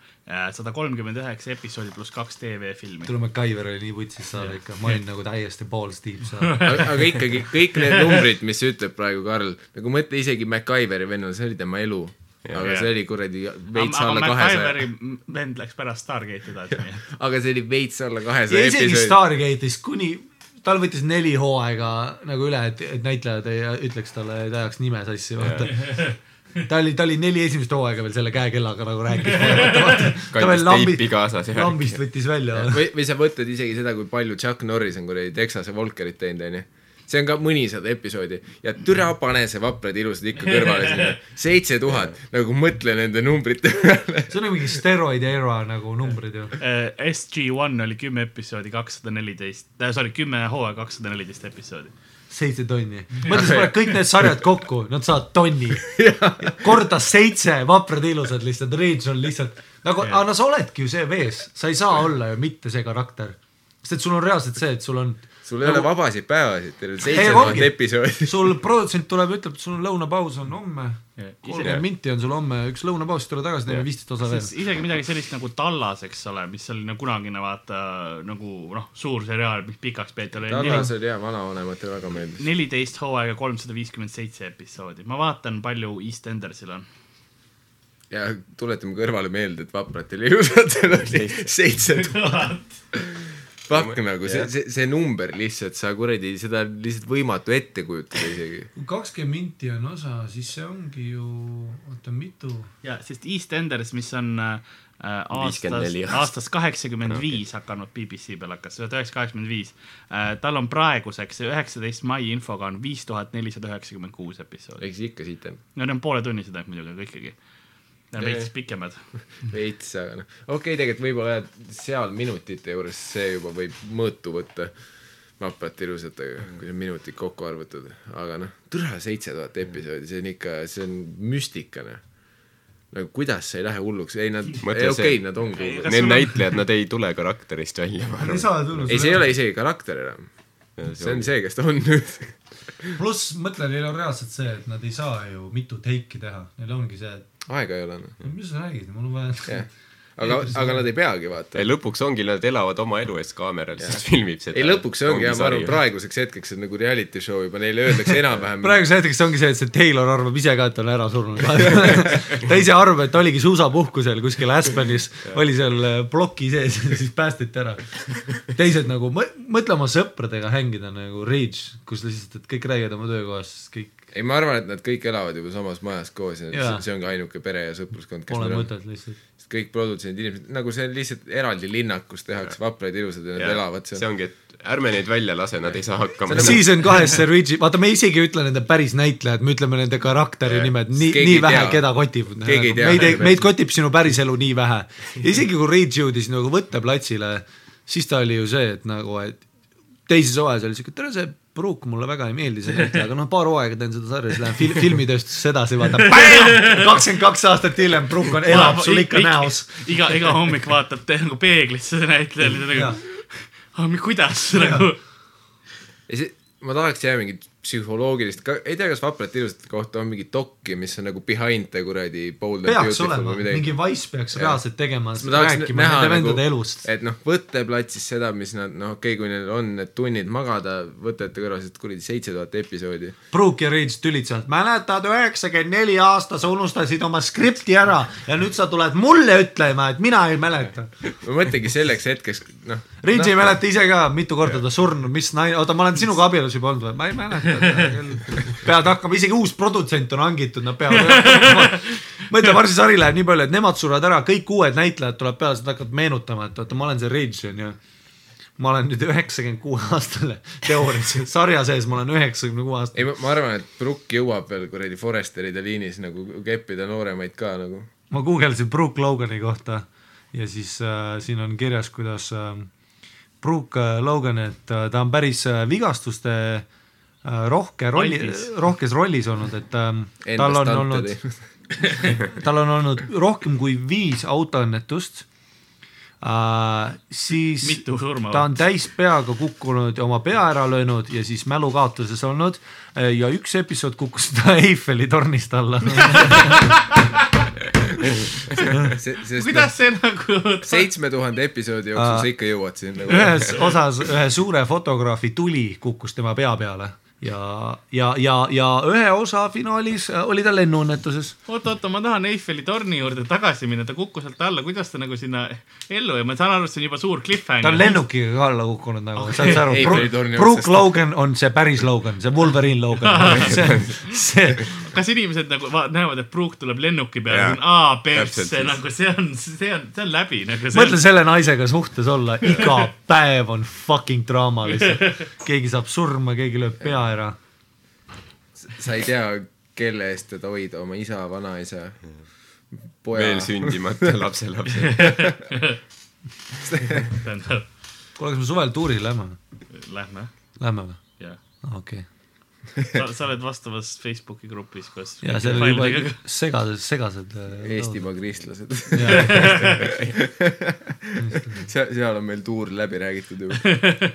sada kolmkümmend üheksa episoodi pluss kaks TV-filmi. tule MacGyver oli nii vutsis saada ikka, ma olin nagu täiesti balls deep seal. aga, ikkagi kõik need numbrid, mis ütleb praegu Karl, nagu mõtle isegi MacGyveri vennale, see oli tema elu. Aga Jah. see oli kuradi veits aga alla kahesaja, vend läks pärast Stargate'i edasi, aga see oli veits alla ja kahesaja isegi. Stargate'is kuni, tal võttis neli hooaega nagu üle, et, et näitlejad ei ütleks talle, et ajaks nime sassi, vaata. ta oli, ta oli neli esimest hooaega veel selle käekellaga nagu rääkis. kandis teipi, kaasas lambist võttis välja. või, või sa võtad isegi seda, kui palju Chuck Norris on kuradi Texase Volkerit teinud, onju. See on ka mõnisada episoodi ja türa pane see vaprad ilusad ikka kõrvale sinna. seitse tuhat, nagu mõtle nende numbrite peale. see on mingi steroidi era nagu numbrid ju. äh, SG-1 oli kümme episoodi, kakssada neliteist, sorry, kümme hooaega, kakssada neliteist episoodi. seitse tonni. mõtle, sa paned kõik need sarjad kokku, nad saavad tonni. korda seitse vaprad ilusad lihtsalt, Rage on lihtsalt nagu, aga no sa oledki ju see vees, sa ei saa olla ju mitte see karakter. sest et sul on reaalselt see, et sul on sul ei ole vabasid päevasid, teil on seitse Ei, tuhat episoodi. sul produtsent tuleb ja ütleb, et sul on lõunapaus on homme. Ise- kolmkümmend minti on sul homme, üks lõunapaus, tule tagasi, teeme viisteist osa veel. sest isegi midagi sellist nagu Tallas, eks ole, mis oli nagu kunagine vaata nagu noh, suur seriaal, mis pikaks peeti, oli Tallas oli hea, vanavanematele väga meeldis. neliteist hooaega, kolmsada viiskümmend seitse episoodi. ma vaatan, palju EastEndersil on. ja tuletame kõrvale meelde, et vapratel ilusatel oli seitse tuhat. Fuck nagu see, see, see number lihtsalt, sa kuradi, seda on lihtsalt võimatu ette kujutada isegi. kui kakskümmend minti on osa, siis see ongi ju, oota mitu. ja, sest EastEnders, mis on äh, 54, aastat. aastast kaheksakümmend viis hakanud BBC peal hakkas, tuhat üheksasada kaheksakümmend viis. tal on praeguseks üheksateist mai infoga on viis tuhat nelisada üheksakümmend kuus episoodi. eks ikka siit on no need on pooletunnised ainult muidugi, aga ikkagi. Veits pikemad. veits, aga noh, okei okay,, tegelikult võib-olla seal minutite juures see juba võib mõõtu võtta vapralt ilusatega, kui sa minutid kokku arvutad, aga noh, türa seitse tuhat episoodi, see on ikka, see on müstika, noh. nagu kuidas see ei lähe hulluks, ei nad, okei, nad ongi hullud. Need on- näitlejad, nad ei tule karakterist välja, ma ei arvan. ei, see ei ole isegi karakter enam. see on see, kes ta on nüüd. pluss mõtle, neil on reaalselt see, et nad ei saa ju mitu teiki teha, neil ongi see, et aega ei ole, noh. mis sa räägid, mul on vaja Jah. Aga, aga nad ei peagi vaata. ei lõpuks ongi, nad elavad oma elu eest kaameral, siis filmib seda. ei lõpuks see ongi jah, ma arvan praeguseks hetkeks on nagu reality show juba, neile öeldakse enam-vähem praeguseks hetkeks ongi see, et see Taylor arvab ise ka, et ta on ära surnud ta ise arvab, et oligi suusapuhkusel kuskil Aspenis, oli seal äh, ploki sees ja siis päästeti ära. teised nagu, mõtle oma sõpradega hängida nagu Rage, kus lihtsalt, et kõik räägivad oma töökohas, kõik ei, ma arvan, et nad kõik elavad juba samas majas koos ja, ja. see ongi ainuke pere ja sõpruskond, Pole mõtet, lihtsalt. Kõik produtsendid, inimesed, nagu see on lihtsalt eraldi linnak, kus tehakse vapraid ilusad ja nad elavad seal. see ongi, et ärme neid välja lase, nad ei saa hakkama. Season kahes see Luigi, vaata me isegi ei ütle nende päris näitlejad, me ütleme nende karakteri ja. nimed, nii, nii vähe, keda kotib. meid, meid kotib sinu päris elu nii vähe. isegi kui Rage jõudis nagu võtteplatsile, siis ta oli ju see, et nagu, et teises hooajas oli siuke, tere see pruuk mulle väga ei meeldi see näitleja, aga noh, paar hooaega teen seda sarja, siis lähen fil filmitööstusesse edasi, vaata, kakskümmend kaks aastat hiljem pruuk on, elab sul ikka näos. iga, iga hommik vaatab nagu peeglisse see näitleja, nagu, kuidas? Nagu. ja see, ma tahaks jah mingit psühholoogilist, ei tea, kas Vaprate ilusate kohta on mingi dokki, mis on nagu behind the kuradi bold peaks olema, mingi Wise peaks reaalselt tegema, rääkima nende vendade nagu, elust. et noh, võtteplatsis seda, mis nad, noh okei okay,, kui neil on need tunnid magada võtete kõrval, sest kuradi seitse tuhat episoodi. Brooke ja Rage tülitsevad, mäletad üheksakümmend neli aasta sa unustasid oma skripti ära ja nüüd sa tuled mulle ütlema, et mina ei mäleta. ma mõtlengi selleks hetkeks, noh. No, ei mäleta ise ka, mitu korda ta surnud, mis naine, oota, ma olen sinuga abielus juba olnud või, ma ei mäleta peavad hakkama, isegi uus produtsent on hangitud, nad peavad mõtle, varsti sari läheb nii palju, et nemad surevad ära, kõik uued näitlejad tuleb peale, siis nad hakkavad meenutama, et oota, ma olen see Rage onju. ma olen nüüd üheksakümmend kuue aastane, teoorias, sarja sees ma olen üheksakümne kuue aastane. ei, ma arvan, et Brook jõuab veel kuradi Forresteride liinis nagu keppida nooremaid ka nagu. ma guugeldasin Brook Logani kohta ja siis äh, siin on kirjas, kuidas äh, Brook äh, Logan, et äh, ta on päris äh, vigastuste Äh, rohke rolli, rohkes rollis olnud, et ähm, tal on olnud, tal on olnud rohkem kui viis autoõnnetust äh,. siis ta on täis peaga kukkunud ja oma pea ära löönud ja siis mälukaotuses olnud äh, ja üks episood kukkus ta Eiffeli tornist alla kuidas see nagu seitsme tuhande episoodi jooksul sa ikka jõuad sinna nagu.? ühes osas ühe suure fotograafi tuli kukkus tema pea peale ja, ja, ja, ja ühe osa finaalis äh, oli ta lennuõnnetuses. oot, oota, ma tahan Eiffeli torni juurde tagasi minna, ta kukkus sealt alla, kuidas ta nagu sinna ellu ja ma saan aru, et see on juba suur cliffhanger. ta on lennukiga ka alla kukkunud nagu okay., saad sa aru, Brooke Logan on see päris Logan, see Wolverine Logan see, see. Kas inimesed nagu näevad, et Brooke tuleb lennuki peale, aa, persse, nagu see on, see on, see on läbi nagu. mõtle selle naisega suhtes olla, iga päev on fucking draama lihtsalt. keegi saab surma, keegi lööb pea ära. sa ei tea, kelle eest teda hoida, oma isa, vanaisa, poja. veel sündimata lapselapse kuule, kas me suvel tuurile lähme? Lähme. Lähme või? jah. okei sa, sa oled vastavas Facebooki grupis, kus ja seal oli juba segased, segased äh, Eestimaa kristlased seal, seal on meil tuur läbi räägitud juba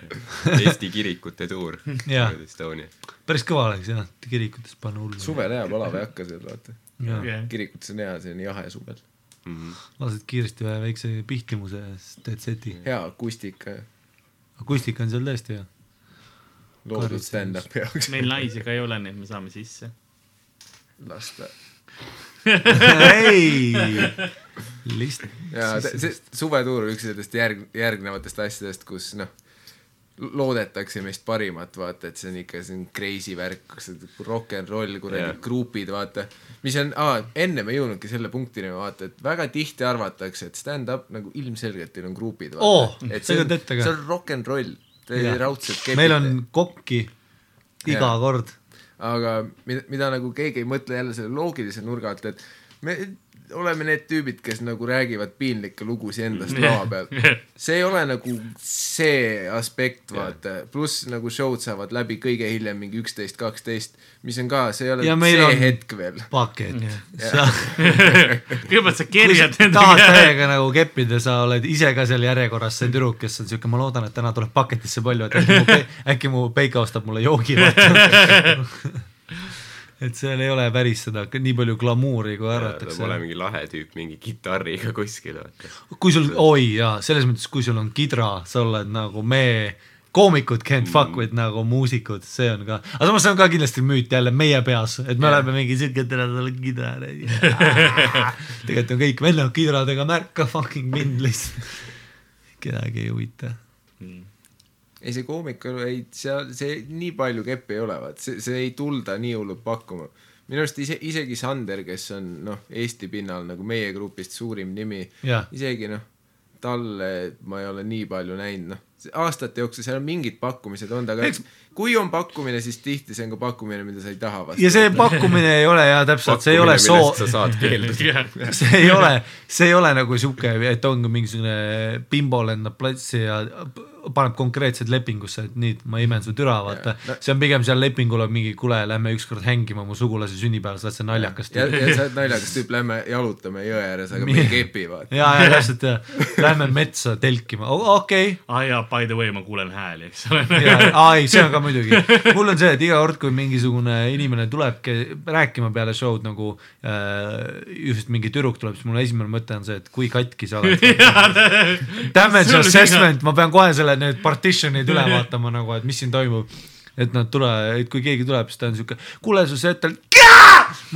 Eesti kirikute tuur Estonia. päris kõva oleks jah, kirikutes panna hullu. suvel hea, palav ei hakka seal vaata. kirikutes on hea, see on jahe suvel mm. -hmm. lased kiiresti ühe väikse pihtimuse ja siis teed seti. hea akustika. akustika on seal tõesti hea loodud stand-up'i jaoks. meil naisi ka ei ole, nii et me saame sisse. las ta ei, lihtsalt. ja see suvetuur on üks nendest järg, järgnevatest asjadest, kus noh, loodetakse meist parimat, vaata, et see on ikka, see on crazy värk, rock n roll, kuradi yeah. grupid, vaata. mis on, ennem ei jõudnudki selle punktini, vaata, et väga tihti arvatakse, et stand-up nagu ilmselgelt teil on grupid, oh,. et see on, see on rock n roll raudselt meil on kokki iga ja. kord. aga mida, mida nagu keegi ei mõtle jälle selle loogilise nurga alt, et me oleme need tüübid, kes nagu räägivad piinlikke lugusid endast lava peal. see ei ole nagu see aspekt, vaata, pluss nagu show'd saavad läbi kõige hiljem mingi üksteist, kaksteist, mis on ka, see ei ole see hetk veel. pakett. kõigepealt sa kerjad enda tahad täiega nagu keppida, sa oled ise ka seal järjekorras see tüdruk, kes on siuke, ma loodan, et täna tuleb paketisse palju, et äkki mu, äkki mu Peika ostab mulle joogi et seal ei ole päris seda nii palju glamuuri, kui arvatakse. ta pole mingi lahe tüüp mingi kitarriga kuskil. kui sul, oi jaa, selles mõttes, kui sul on kidra, sa oled nagu me koomikud can't fuck with nagu muusikud, see on ka, aga samas see on ka kindlasti müüt jälle meie peas, et me yeah. oleme mingi siuke, et tere, sa oled kidrar. tegelikult on kõik vennad kidradega, märka fucking mind lihtsalt. kedagi ei huvita mm ei, see koomikul ei, seal see nii palju keppi ei ole, vaat. See, see ei tulda nii hullult pakkuma. minu arust ise, isegi Sander, kes on noh, Eesti pinnal nagu meie grupist suurim nimi, isegi noh, talle ma ei ole nii palju näinud, noh. Aastate jooksul seal on mingid pakkumised olnud, aga eks kui on pakkumine, siis tihti see on ka pakkumine, mida sa ei taha vastu. ja see pakkumine ei ole ja täpselt, see ei ole soo. sa saad keelduda see ei ole, see ei ole nagu sihuke, et ongi mingisugune bimbo lendab platsi ja paneb konkreetselt lepingusse, et nii, ma imen su türa, vaata see on pigem seal lepingul on mingi, kuule, lähme ükskord hängima mu sugulase sünnipäeval, sa oled see naljakas tüüp. ja, ja sa oled naljakas tüüp, lähme jalutame jõe ääres, aga me ei kepi, vaata. ja, ja täpselt ja, lähme metsa telkima, okei okay.. aa jaa, by the way, ma kuulen hääli, eks ole. aa ei, see on ka muidugi, mul on see, et iga kord, kui mingisugune inimene tuleb rääkima peale show'd nagu äh, just mingi tüdruk tuleb, siis mul esimene mõte on see, et kui katki sa oled. Damage assessment, ma pean kohe selle need partition'id üle vaatama nagu, et mis siin toimub. et nad tule, et kui keegi tuleb, siis ta on siuke, kuule su setel,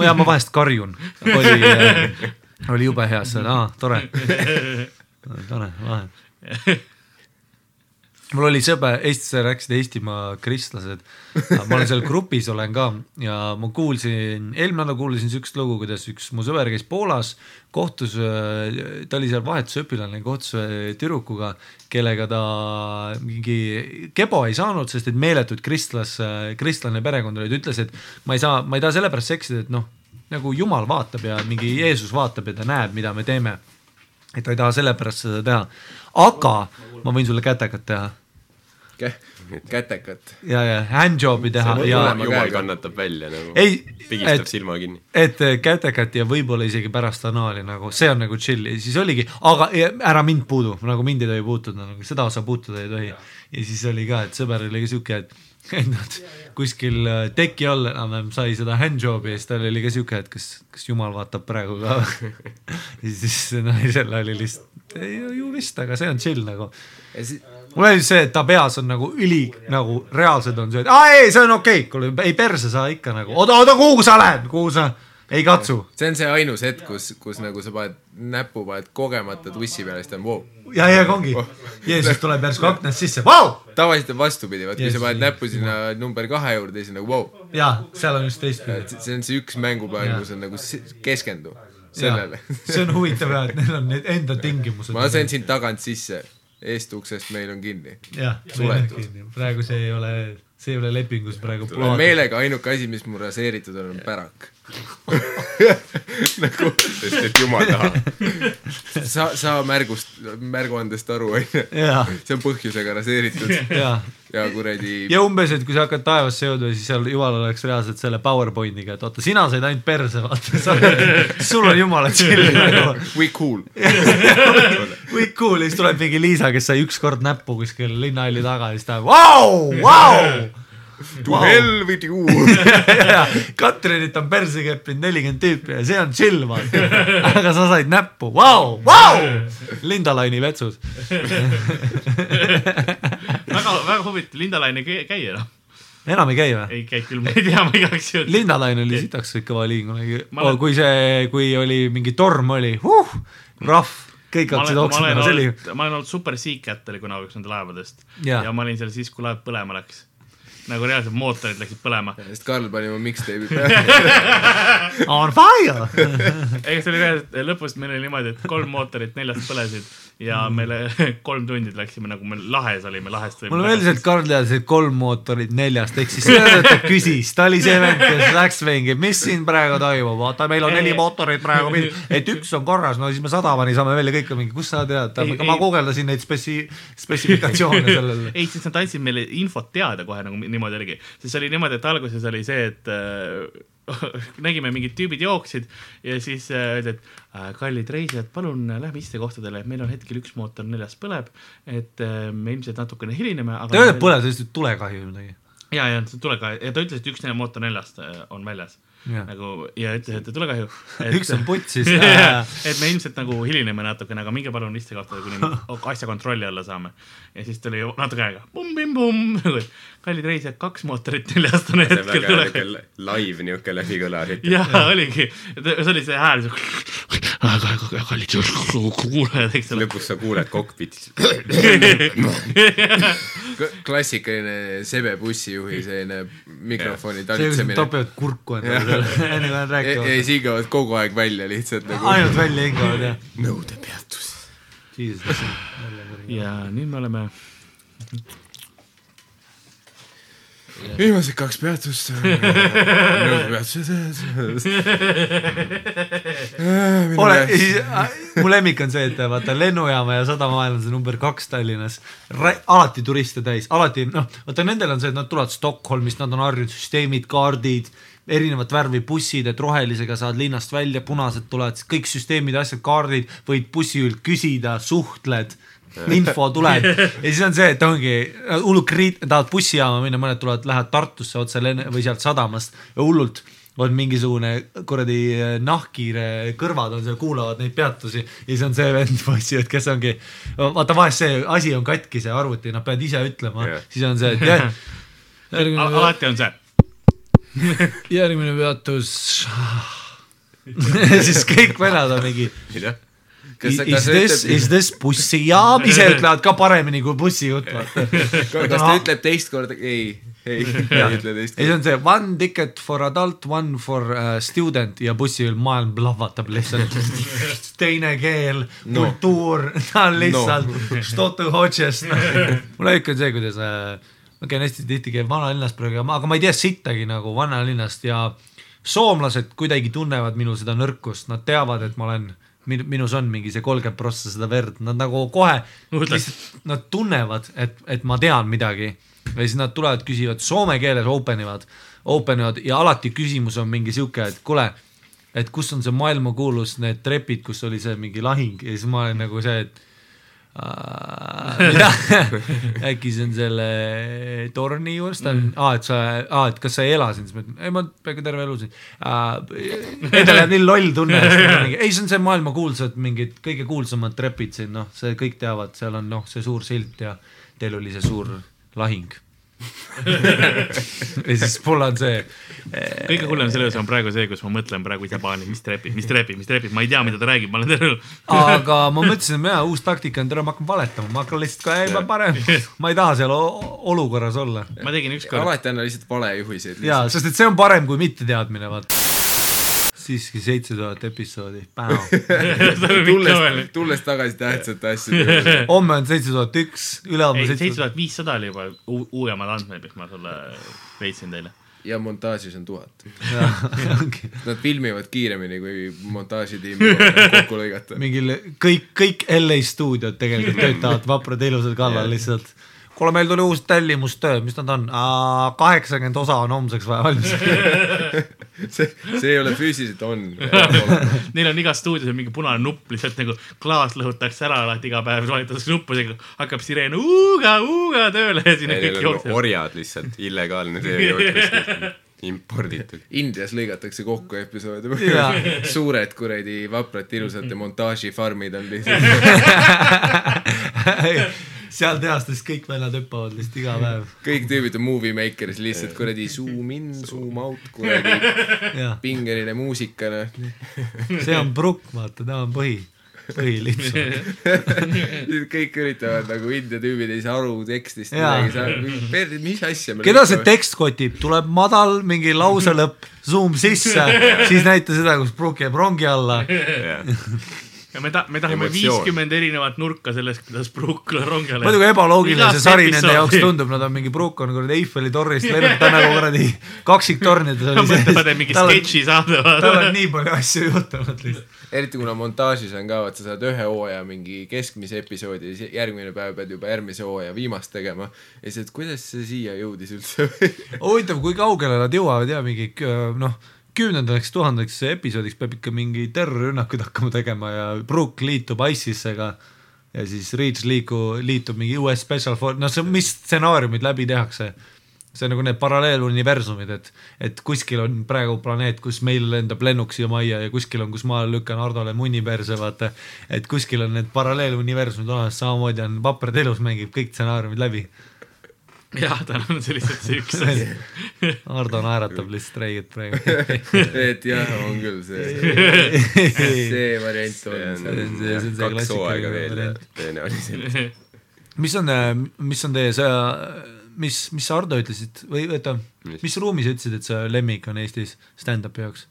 ja ma vahest karjun. oli äh,, oli jube hea, see, aa, tore. tore, lahe mul oli sõber, Eestis rääkisid Eestimaa kristlased, ma olen seal grupis olen ka. Ja ma kuulsin, eelmine nädal kuulasin siukest lugu, kuidas üks mu sõber käis Poolas, kohtus, ta oli seal vahetusõpilane, kohtus tüdrukuga, kellega ta mingi kebo ei saanud, sest et meeletud kristlas, kristlane perekond oli, ta ütles, et ma ei saa, ma ei taha sellepärast seksida, et noh, nagu jumal vaatab ja mingi Jeesus vaatab ja ta näeb, mida me teeme. et ta ei taha sellepärast seda teha, aga ma võin sulle kätekat teha kätekat. ja, ja handjob'i teha ja. jumal kannatab välja nagu. pigistab silma kinni. et kätekat ja võib-olla isegi pärast anaali nagu, see on nagu chill ja siis oligi, aga ära mind puudu, nagu mind ei tohi puutuda, nagu seda osa puutuda ei tohi. ja siis oli ka, et sõber oli ka siuke, et et nad kuskil äh, teki all enam-vähem sai seda handjob'i ja siis tal oli ka siuke, et kas, kas jumal vaatab praegu ka ja siis naisel oli lihtsalt, ju vist, aga see on chill nagu. Mul oli see, et ta peas on nagu üli nagu reaalsed on see, et aa ei, see on okei okay., kuule ei perse sa ikka nagu, oota, oota, kuhu sa lähed, kuhu sa, ei katsu. see on see ainus hetk, kus, kus nagu sa paned näpu, paned kogemata tussi peale, siis ta on vau wow.. ja, ja ongi oh., Jeesus tuleb järsku aknast sisse, vau. tavaliselt on vastupidi, vaat kui sa paned näpu sinna number kahe juurde, siis on nagu vau wow.. ja, seal on just teistpidi. see on see üks mänguplaan, kus on nagu keskendu sellele. see on huvitav ja, et neil on need enda tingimused. ma lasen sind tagant sisse eestuksest meil on kinni. jah, praegu see ei ole, see ei ole lepingus praegu. meelega ainuke asi, mis mul raseeritud on, on pärak nagu, sest et jumal tahab. sa, sa märgust, märguandest aru, onju. see on põhjusega raseeritud. ja, ja kuradi. ja umbes, et kui sa hakkad taevasse jõudma, siis seal jumal oleks reaalselt selle PowerPointiga, et oota, sina said ainult perse, vaata. sul on jumala chill. We cool We cool ja siis tuleb mingi Liisa, kes sai ükskord näppu kuskil linnahalli taga ja siis ta, vau, vau To wow. hell with you Katrinit on perse keppinud nelikümmend tüüpi ja see on chill vaata. aga sa said näppu, vau, vau. Linda Laini vetsus väga, väga huvitav, Linda Lain ei käi enam enam ei käi või? ei käi küll, ma ei tea, ma igaks juhuks. Linda Lain oli sitaks kõva liin kunagi olen... oh,, kui see, kui oli mingi torm oli huh,, rahv kõik hakkasid oksendama, see oli. ma olen olnud Super Seacat oli kunagi üks nende laevadest ja. ja ma olin seal siis, kui laev põlema läks nagu reaalselt mootorid läksid põlema. sest Karl pani mu mixtape'i peale On fire ei, see oli reaalselt, lõpus meil oli niimoodi, et kolm mootorit neljast põlesid ja mm. meile kolm tundi läksime nagu me lahes olime, lahest olime. mulle meeldis, et Karl teadis, et kolm mootorit neljast, ehk siis see, et ta küsis, ta oli see vend, kes läks mingi, mis siin praegu toimub, vaata, meil on neli mootorit praegu, et üks on korras, no siis me sadamani saame välja, kõik mingi, kust sa tead, ma guugeldasin neid spetsi-, spetsifikatsioone sellele. ei, siis nad andsid meile infot teada kohe nagu niimoodi oligi, siis oli niimoodi, et alguses oli see, et äh, nägime mingid tüübid jooksid ja siis äh, öeldi, et äh, kallid reisijad, palun äh, lähme istekohtadele, meil on hetkel üks mootor neljas põleb, et me ilmselt natukene hilineme, aga. ta ei öelnud põleb, ta ütles, et tulekahju või midagi. ja, ja tulekahju ja ta ütles, et üks mootor neljast on väljas nagu ja ütles, et ei tule kahju. üks on putsis et me ilmselt nagu hilineme natukene, aga minge palun istekohtadele, kuni asja kontrolli alla saame. ja siis tuli natuke aega, pumm-pim-pumm, kallid reisijad, kaks mootorit neljastane hetkel tuleb. live niuke läbi kõla. jah, oligi, see oli see hääl, kallid kuulajad, eks ole. lõpus sa kuuled kokpitis klassikaline sebe bussijuhi selline mikrofoni talitsemine. topivad kurku endale, enne kui nad räägivad. ja siis hingavad kogu aeg välja lihtsalt nagu. ainult välja hingavad jah. nõudepeatus. ja nüüd me oleme viimased kaks peatust. ole, mu lemmik on see, et vaata lennujaama ja sadamavahel on see number kaks Tallinnas. alati turiste täis, alati noh, vaata nendel on see, et nad tulevad Stockholmist, nad on harjunud süsteemid, kaardid erinevat värvi bussid, et rohelisega saad linnast välja, punased tulevad, kõik süsteemid, asjad, kaardid, võid bussijuhilt küsida, suhtled info tuleb ja siis on see, et ongi hullult kriit-, tahad bussijaama minna, mõned tulevad, lähevad Tartusse otse lenne- või sealt sadamast ja hullult on mingisugune kuradi eh, nahkhiire kõrvad on seal, kuulavad neid peatusi ja siis on see vend bussijuht, kes ongi, vaata vahest see asi on katki, see arvuti, nad peavad ise ütlema yeah., siis on see, et jah. alati on see. järgmine peatus siis kõik vennad on mingi Is, is this, is this bussijaam, ise ütlevad ka paremini kui bussijuht, vaata. kas ta ütleb teist korda, ei, ei, ei ütle teist korda. ja siis on see one ticket for adult, one for uh, student ja bussijuht maailm plahvatab lihtsalt teine keel no., kultuur, ta on lihtsalt no. Stotu Hodges no.. mulle ikka on see, kuidas uh, ma käin hästi tihti käin vanalinnas praegu, aga ma ei tea sittagi nagu vanalinnast ja soomlased kuidagi tunnevad minu seda nõrkust, nad teavad, et ma olen min-, minus on mingi see kolmkümmend prossa seda verd, nad nagu kohe lihtsalt nad tunnevad, et, et ma tean midagi. Ja siis nad tulevad, küsivad soome keeles open ivad, open ivad ja alati küsimus on mingi sihuke, et kuule, et kus on see maailmakuulus need trepid, kus oli see mingi lahing? Ja siis ma olen nagu see, et äkki see on selle torni juures, ta on mm., aa, et sa, aa, et kas sa ei ela siin, siis ma ütlen, ei ma peaaegu terve elu siin uh,. Endal jääb nii loll tunne, ei see on see maailmakuulsad mingid kõige kuulsamad trepid siin, noh, see kõik teavad, seal on noh, see suur silt ja teil oli see suur lahing ja siis mul on see. kõige hullem selle juures on praegu see, kus ma mõtlen praegu ise paani, mis trepib, mis trepib, mis trepib, ma ei tea, mida ta räägib, ma olen terve aga ma mõtlesin, et jaa, uus taktika on, tere, ma hakkan valetama, ma hakkan lihtsalt ka, ei ma parem, ma ei taha seal olukorras olla. ma tegin ükskord. alati anna lihtsalt valejuhiseid. jaa, sest et see on parem kui mitteteadmine, vaata siiski seitse tuhat episoodi, tulles, tulles tagasi tähtsate asjade homme on seitse tuhat üks, ülehomme seitse tuhat viissada oli juba uuemad andmed, mis ma sulle veetsin teile. Ja montaažis on tuhat. Nad filmivad kiiremini kui montaažitiim kokku lõigata. mingil kõik, kõik LA stuudiod tegelikult töötavad vaprad ilusad kallal lihtsalt kuule, meil tuli uus tellimustöö, mis nad on? kaheksakümmend osa on homseks vaja valmis see, see ei ole füüsiliselt on Neil on igas stuudios on mingi punane nupp lihtsalt nagu klaas lõhutakse ära alati iga päev, vajutatakse nuppu, hakkab sireen uuga, uuga tööle ja sinna kõik jooksevad. orjad lihtsalt, illegaalne töö imporditud. Indias lõigatakse kokku episoode suured kuradi vaprad ilusate montaažifarmid on lihtsalt seal tehastes kõik vennad hüppavad lihtsalt iga päev. kõik tüübid on movie maker'is lihtsalt kuradi zoom in, zoom out, kuradi pingeline muusika, noh. see on Brook, vaata, tema on põhi põhilips kõik üritavad nagu India tüübid ei saa aru tekstist midagi, mis asja keda see tekst kotib, tuleb madal mingi lause lõpp, zoom sisse, siis näita seda, kus Brook jääb rongi alla ja me ta-, me tahame viiskümmend erinevat nurka sellest, kuidas Brook rongi all muidugi ebaloogiline see sari nende jaoks tundub, nad on mingi Brook on kuradi Eiffeli tornist lennanud, ta nagu kuradi kaksiktornides oli sees. mõtlevad, et mingi sketši saade. tal on nii palju asju juhtunud lihtsalt. eriti kuna montaažis on ka, vaat sa saad ühe hooaja mingi keskmise episoodi, järgmine päev pead juba järgmise hooaja viimast tegema. ja siis, et kuidas see siia jõudis üldse huvitav, kui kaugele nad jõuavad ja mingi noh kümnendaks tuhandeks episoodiks peab ikka mingi terrorirünnakuid hakkama tegema ja Brook liitub ISISega ja siis Reach liiku, liitub mingi US Special Force, no see, mis stsenaariumid läbi tehakse. see on nagu need paralleeluniversumid, et, et kuskil on praegu planeet, kus meil lendab lennuk siia majja ja kuskil on, kus ma lükkan Hardole munni perse, vaata. et kuskil on need paralleeluniversumid olemas, samamoodi on Vapper Telus mängib kõik stsenaariumid läbi. Jah, tal on see lihtsalt see üks asi Hardo naeratab lihtsalt räigelt praegu et jah, on küll see, see variant on. see on see, see on see kaks hooaega klassikaline variant. mis on, mis on teie see, mis, mis sa Hardo ütlesid või oota, Mis? mis ruumi sa ütlesid, et see lemmik on Eestis stand-up'i jaoks?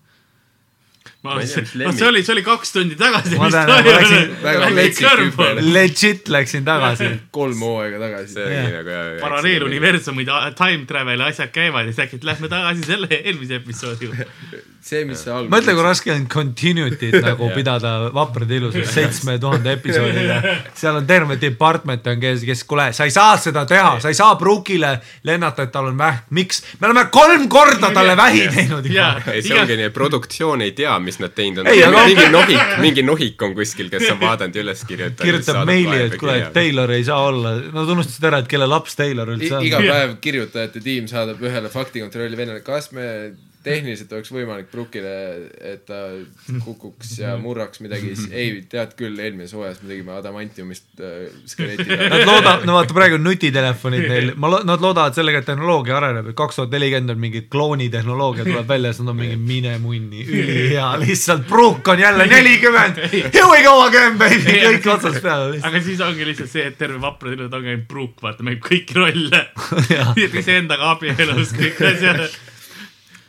Ma Ma tea, see oli, see oli kaks tundi tagasi. Ma tean, ma läksin väga metsik hüpe. Legit läksin tagasi kolm hooaega tagasi nagu paralleeluniversumid, time travel, asjad käivad ja siis äkki lähme tagasi selle eelmise episoodi juurde. see, mis see alguses. mõtle, kui raske on continuity't nagu pidada vaprad ilusad seitsme tuhande episoodiga. seal on terve department on, kes, kes, kuule, sa ei saa seda teha, sa ei saa Brookile lennata, et tal on vähk, miks? me oleme kolm korda talle vähi teinud ei, see ongi nii, produktsioon ei tea, mis nad teinud on Ei,. aga- mingi nohik, mingi nohik on kuskil, kes on vaadanud ja üles kirjutanud. kirjutab meili, et kuule, Taylor ei saa olla, nad unustasid ära, et kelle laps Taylor üldse on. iga päev kirjutajate tiim saadab ühele faktikontrolli vennale, kas me tehniliselt oleks võimalik Brookile, et ta kukuks ja murraks midagi, siis ei, tead küll, eelmises hooajas me tegime adamantiumist äh, skeleti Nad loodavad, no vaata praegu on nutitelefonid neil, ma lo-, nad loodavad sellega, et tehnoloogia areneb, et kaks tuhat nelikümmend on mingi kloonitehnoloogia tuleb välja, siis nad on mingi mine munni, ülihea, lihtsalt pruuk on jälle nelikümmend. Here we go again baby, kõik otsast peale. aga siis ongi lihtsalt see, et terve vaprad elud ongi ainult Brook, vaata, mängib kõiki rolle. iseendaga abielus, kõik asjad.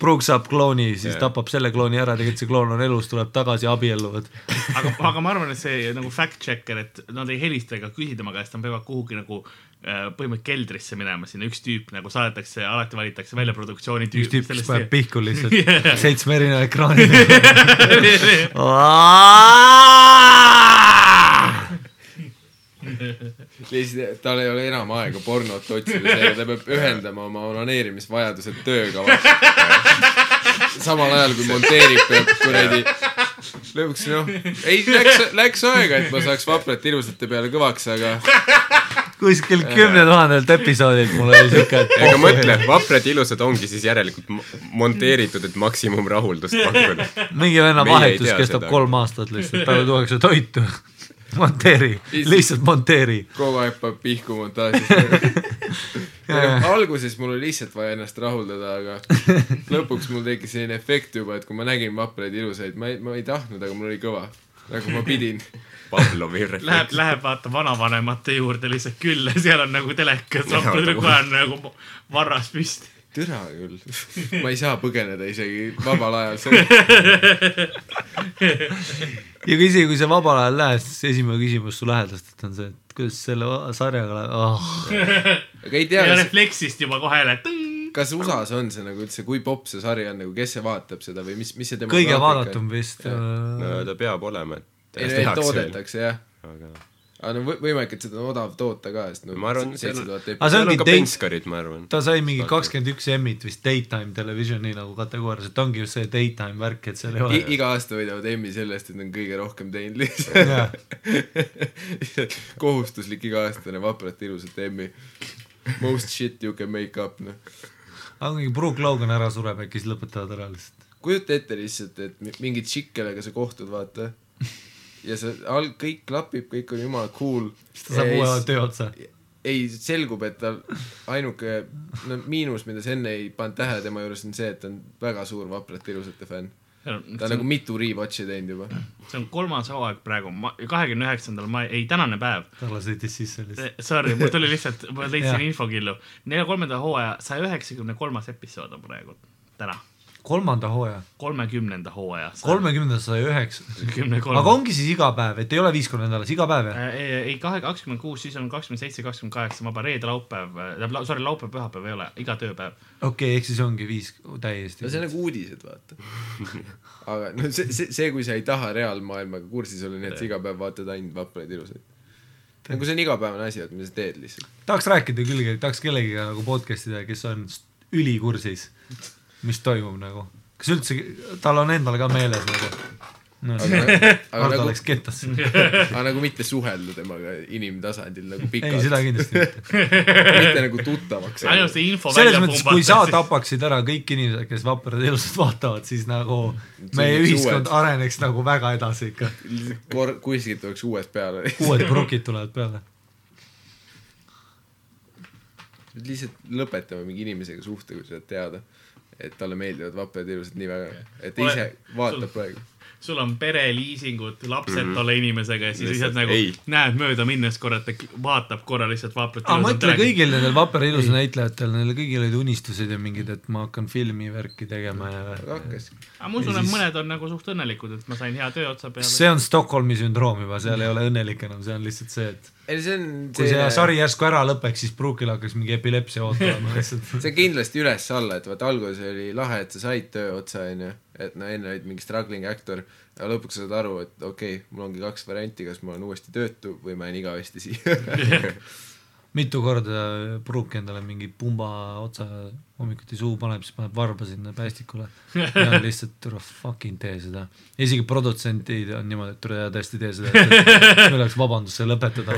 Pruuk saab klooni, siis Jah. tapab selle klooni ära, tegelikult see kloon on elus, tuleb tagasi, abielluvad. aga, aga ma arvan, et see nagu fact checker, et nad ei helista ega küsi tema käest, nad peavad kuhugi nagu äh, põhimõtteliselt keldrisse minema, sinna üks tüüp nagu saadetakse, alati valitakse välja produktsiooni üks tüüp. tüüp, kes paneb pihku lihtsalt Yeah. seitsme erineva ekraanide. lihtsalt tal ei ole enam aega pornot otsida, seega ta peab ühendama oma onaneerimisvajadused tööga. samal ajal kui monteerib, peab kuradi lõpuks noh, ei läks, läks aega, et ma saaks vaprat ilusate peale kõvaks, aga kuskil kümne tuhandelt episoodilt mul oli siuke, et ega mõtle, vaprad ilusad ongi siis järelikult mo- monteeritud, et maksimumrahuldust pakkuda. mingi venna vahetus kestab seda. kolm aastat lihtsalt, talle tuuakse toitu. monteeri, lihtsalt monteeri. kogu aeg paneb pihku montaažis. alguses mul oli lihtsalt vaja ennast rahuldada, aga lõpuks mul tekkis selline efekt juba, et kui ma nägin vapraid ilusaid, ma ei, ma ei tahtnud, aga mul oli kõva. nagu ma pidin. Pavlovi Läheb, refleks. läheb vaata vanavanemate juurde lihtsalt külla, seal on nagu telekas, nagu- kohe on nagu varras püsti. Türa küll. ma ei saa põgeneda isegi vabal ajal. ja kui isegi, kui sa vabal ajal lähed, siis esimene küsimus su lähedastelt on see, et kuidas selle sarjaga läheb oh.. aga ei ja tea, refleksist juba kohe jälle kas USA-s on see nagu üldse, kui popp see sari on nagu, kes see vaatab seda või mis, mis see tema kõige vaadatum vist. no ta peab olema, et toodetakse jah. aga aga no võ- võimalik, et seda on odav toota ka, sest no Ma arvan, seal seitse on- tuhat see seal on ka penskarid, ma arvan. ta sai mingi kakskümmend üks Emmit vist daytime televisioni nagu kategoorias, et ongi just see daytime värk, et seal ei ole. iga aasta võidavad Emmy selle eest, et on kõige rohkem teinud lihtsalt. Kohustuslik iga-aastane vapralt ilusat Emmy. Most shit you can make up, noh. aga kui Brook Logan ära sureb, äkki siis lõpetavad ära lihtsalt. kujuta ette lihtsalt, et mi- mingi tšikk, kellega sa kohtud, vaata. Ja sa all, kõik klapib, kõik on jumala cool. siis ta saab uue töö otsa. ei, selgub, et tal ainuke no, miinus, mida sa enne ei pannud tähele tema juures, on see, et ta on väga suur vaprate ilusate fänn. ta on nagu mitu rewatch'i teinud juba. see on kolmas hooaeg praegu, kahekümne üheksandal mai, ei tänane päev. talle sõitis sisse lihtsalt. Sorry, mul tuli lihtsalt, ma leidsin infokillu. nelja kolmanda hooaja saja üheksakümne kolmas episood on praegu, täna. Kolmanda hooaja, kolmekümnenda hooaja. kolmekümnenda sai üheksa. aga ongi siis iga päev, et ei ole viis korda nädalas, iga päev jah? ei, ei kahe, kakskümmend kuus, siis on kakskümmend seitse, kakskümmend kaheksa vaba, reede, laupäev, tähendab, sorry, laupäev, pühapäev ei ole, iga tööpäev. okei okay,, ehk siis ongi viis täiesti no see on nagu uudised, vaata. aga no see, see, see, kui sa ei taha reaalmaailmaga kursis olla, nii et sa iga päev vaatad ainult vapraid ilusaid. nagu see on igapäevane asi, et mida sa teed lihtsalt. tahaks rääkida küll, tahaks kellegiga nagu podcast ida, kes on ülikursis, mis toimub nagu. kas üldse, tal on endal ka meeles nagu? no, aga, aga nagu läks kettasse aga nagu mitte suhelda temaga inimtasandil nagu ei, pikalt, seda kindlasti mitte. mitte nagu tuttavaks ainult see info selles mõttes, kui sa tapaksid ära kõik inimesed, kes vaprad elusat vaatavad, siis nagu meie ühiskond uued. areneks nagu väga edasi ikka. kor-, kuskilt tuleks uued peale. uued prukid tulevad peale. lihtsalt lõpetame mingi inimesega suhte, kui sa oled teada, et talle meeldivad vaprad ilusad nii väga, et ta ise vaatab sul- praegu. sul on pereliisingud, lapsed mm. -hmm. tolle inimesega ja siis Lihtsalt nagu ei. näed mööda minnes korra, et ta vaatab korra lihtsalt vaatab. aga mõtle kõigil nendel vapra ilusa näitlejatel, neil kõigil olid unistused ja mingid, et ma hakkan filmivärki tegema ja aga hakkas. aga ma usun, et siis- mõned on nagu suht õnnelikud, et ma sain hea töö otsa peale. see on Stockholmi sündroom juba, seal ei ole õnnelik enam, see on lihtsalt see, et ei, see on kui see sari järsku ära lõpeks, siis Brookil hakkaks mingi epilepsia ootama lihtsalt. see kindlasti üles-alla, et vaata alguses oli lahe, et sa said töö otsa, onju, et no enne olid mingi struggling actor, aga lõpuks saad aru, et okei okay,, mul ongi kaks varianti, kas ma olen uuesti töötu või ma jään igavesti siia. mitu korda Brook endale mingi pumba otsa hommikuti suhu paneb, siis paneb varba sinna päästikule. ja on lihtsalt, tule fucking tee seda. isegi produtsendid on niimoodi, et tule tõesti tee seda, et oleks vabandust see lõpetada,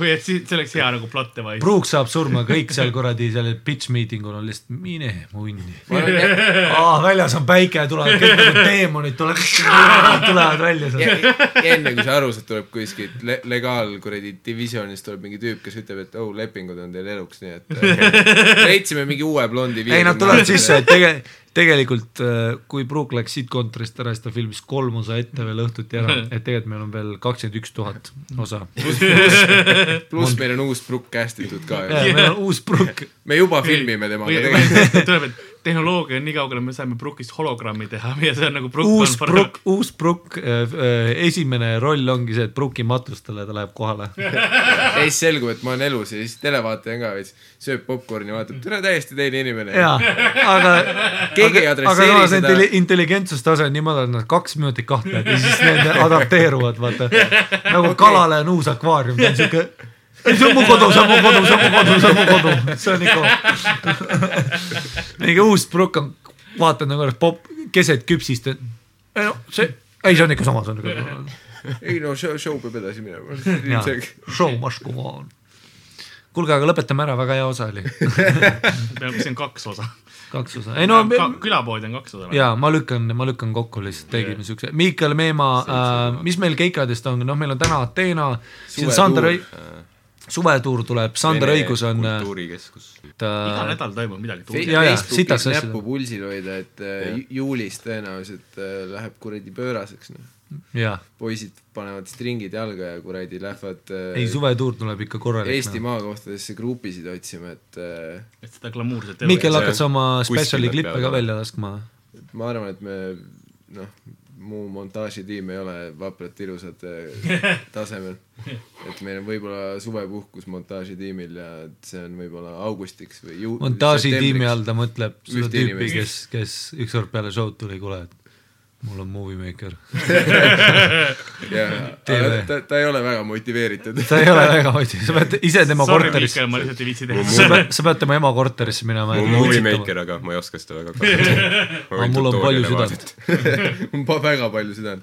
või et siis see oleks hea nagu plot device. Brook saab surma, kõik seal kuradi seal pitch meeting ul on lihtsalt mine munni. väljas on päike, tulevad kõik nagu teemonid tulevad, tulevad välja sealt. ja, ja enne kui sa aru saad, tuleb kuskilt le legaal kuradi divisionist tuleb mingi tüüp, kes ütleb, et oh, lepingud on teil eluks, nii et äh, leidsime mingi uue blondi. ei, nad tulevad sisse, et tege-, tegelikult äh, kui Brook läks siit kontorist ära, siis ta filmis kolm osa ette veel õhtuti ära, et tegelikult meil on veel kakskümmend üks tuhat osa. pluss meil on uus Brook cast itud ka meil on uus Brook, me juba filmime temaga tegelikult. tuleb, et tehnoloogia on nii kaugele, me saame Brookist hologrammi teha ja see on nagu Brook uus Brook, uus Brook, esimene roll ongi see, et Brooki matustele ta läheb kohale. ja siis selgub, et ma olen elus ja siis televaataja on ka veits, sööb popkorni, vaatab, tere, täiesti teine inimene. jaa, aga Keegi ei aga- adresseeri aga samas seda- intelli- intelligentsustase on niimoodi, et nad kaks minutit kahtlevad ja siis need adapteeruvad, vaata. nagu okay. kalale on uus akvaarium, ta on siuke see on mu kodu, see on mu kodu, see on mu kodu, see on mu kodu, see on ikka. mingi uus Brook on, vaatad nagu oleks pop, keset küpsist, ei no see, ei see on ikka sama, see on ikka. ei no show, show peab edasi minema. show must go on. kuulge, aga lõpetame ära, väga hea osa oli. see on kaks osa. kaks osa, ei no Ka, külapood on kaks osa. jaa, ma lükkan, ma lükkan kokku lihtsalt, tegime siukse, Miikal Meemaa äh,, mis meil keikadest on, noh, meil on täna Ateena, siis on Suvetuur. Sander Õi-, suvetuur tuleb, Sander Õigus on, äh, kultuurikeskus. iga ta nädal toimub midagi Facebookis näppu pulsil hoida, et äh, ju- juulis tõenäoliselt äh, läheb kuradi pööraseks, noh. poisid panevad stringid jalga ja kuradi lähevad äh, ei suvetuur tuleb ikka korralik. Eesti maakohtadesse grupisid otsima, et äh, et seda glamuurset elu. Miikel, see- hakkad sa oma spetsiali klippe ka välja laskma? ma arvan, et me noh, mu montaažitiim ei ole vapralt ilusad äh, tasemel. et meil on võib-olla suvepuhkus montaažitiimil ja et see on võib-olla augustiks või ju- montaažitiimi all ta mõtleb seda tüüpi, kes, kes ükskord peale show'd tuli, kuule, et mul on movie maker. ta, ta ei ole väga motiveeritud. sa ei ole väga hoidnud, sa pead ise tema Sorry, korterisse Miikel, ma lihtsalt ei viitsi sa teha. pead, sa pead tema ema korterisse minema. mu movie maker, aga ma ei oska seda väga kasutada. aga mul on palju südant. mul on väga palju südant.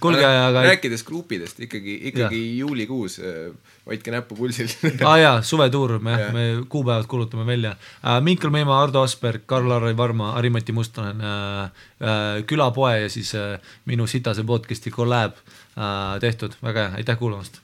kuulge, aga rääkides grupidest ikkagi, ikkagi juulikuus äh, hoidke näppu pulsil. Aa ah, jaa, suvetuur, me me kuupäevad kuulutame välja. Uh,. Miikal Meemaa, Ardo Asperg, Karl-Harri Varma, Harimati Mustonen uh,, uh, külapoe ja siis uh, minu sitase podcast'i kolläb uh, tehtud, väga hea, aitäh kuulamast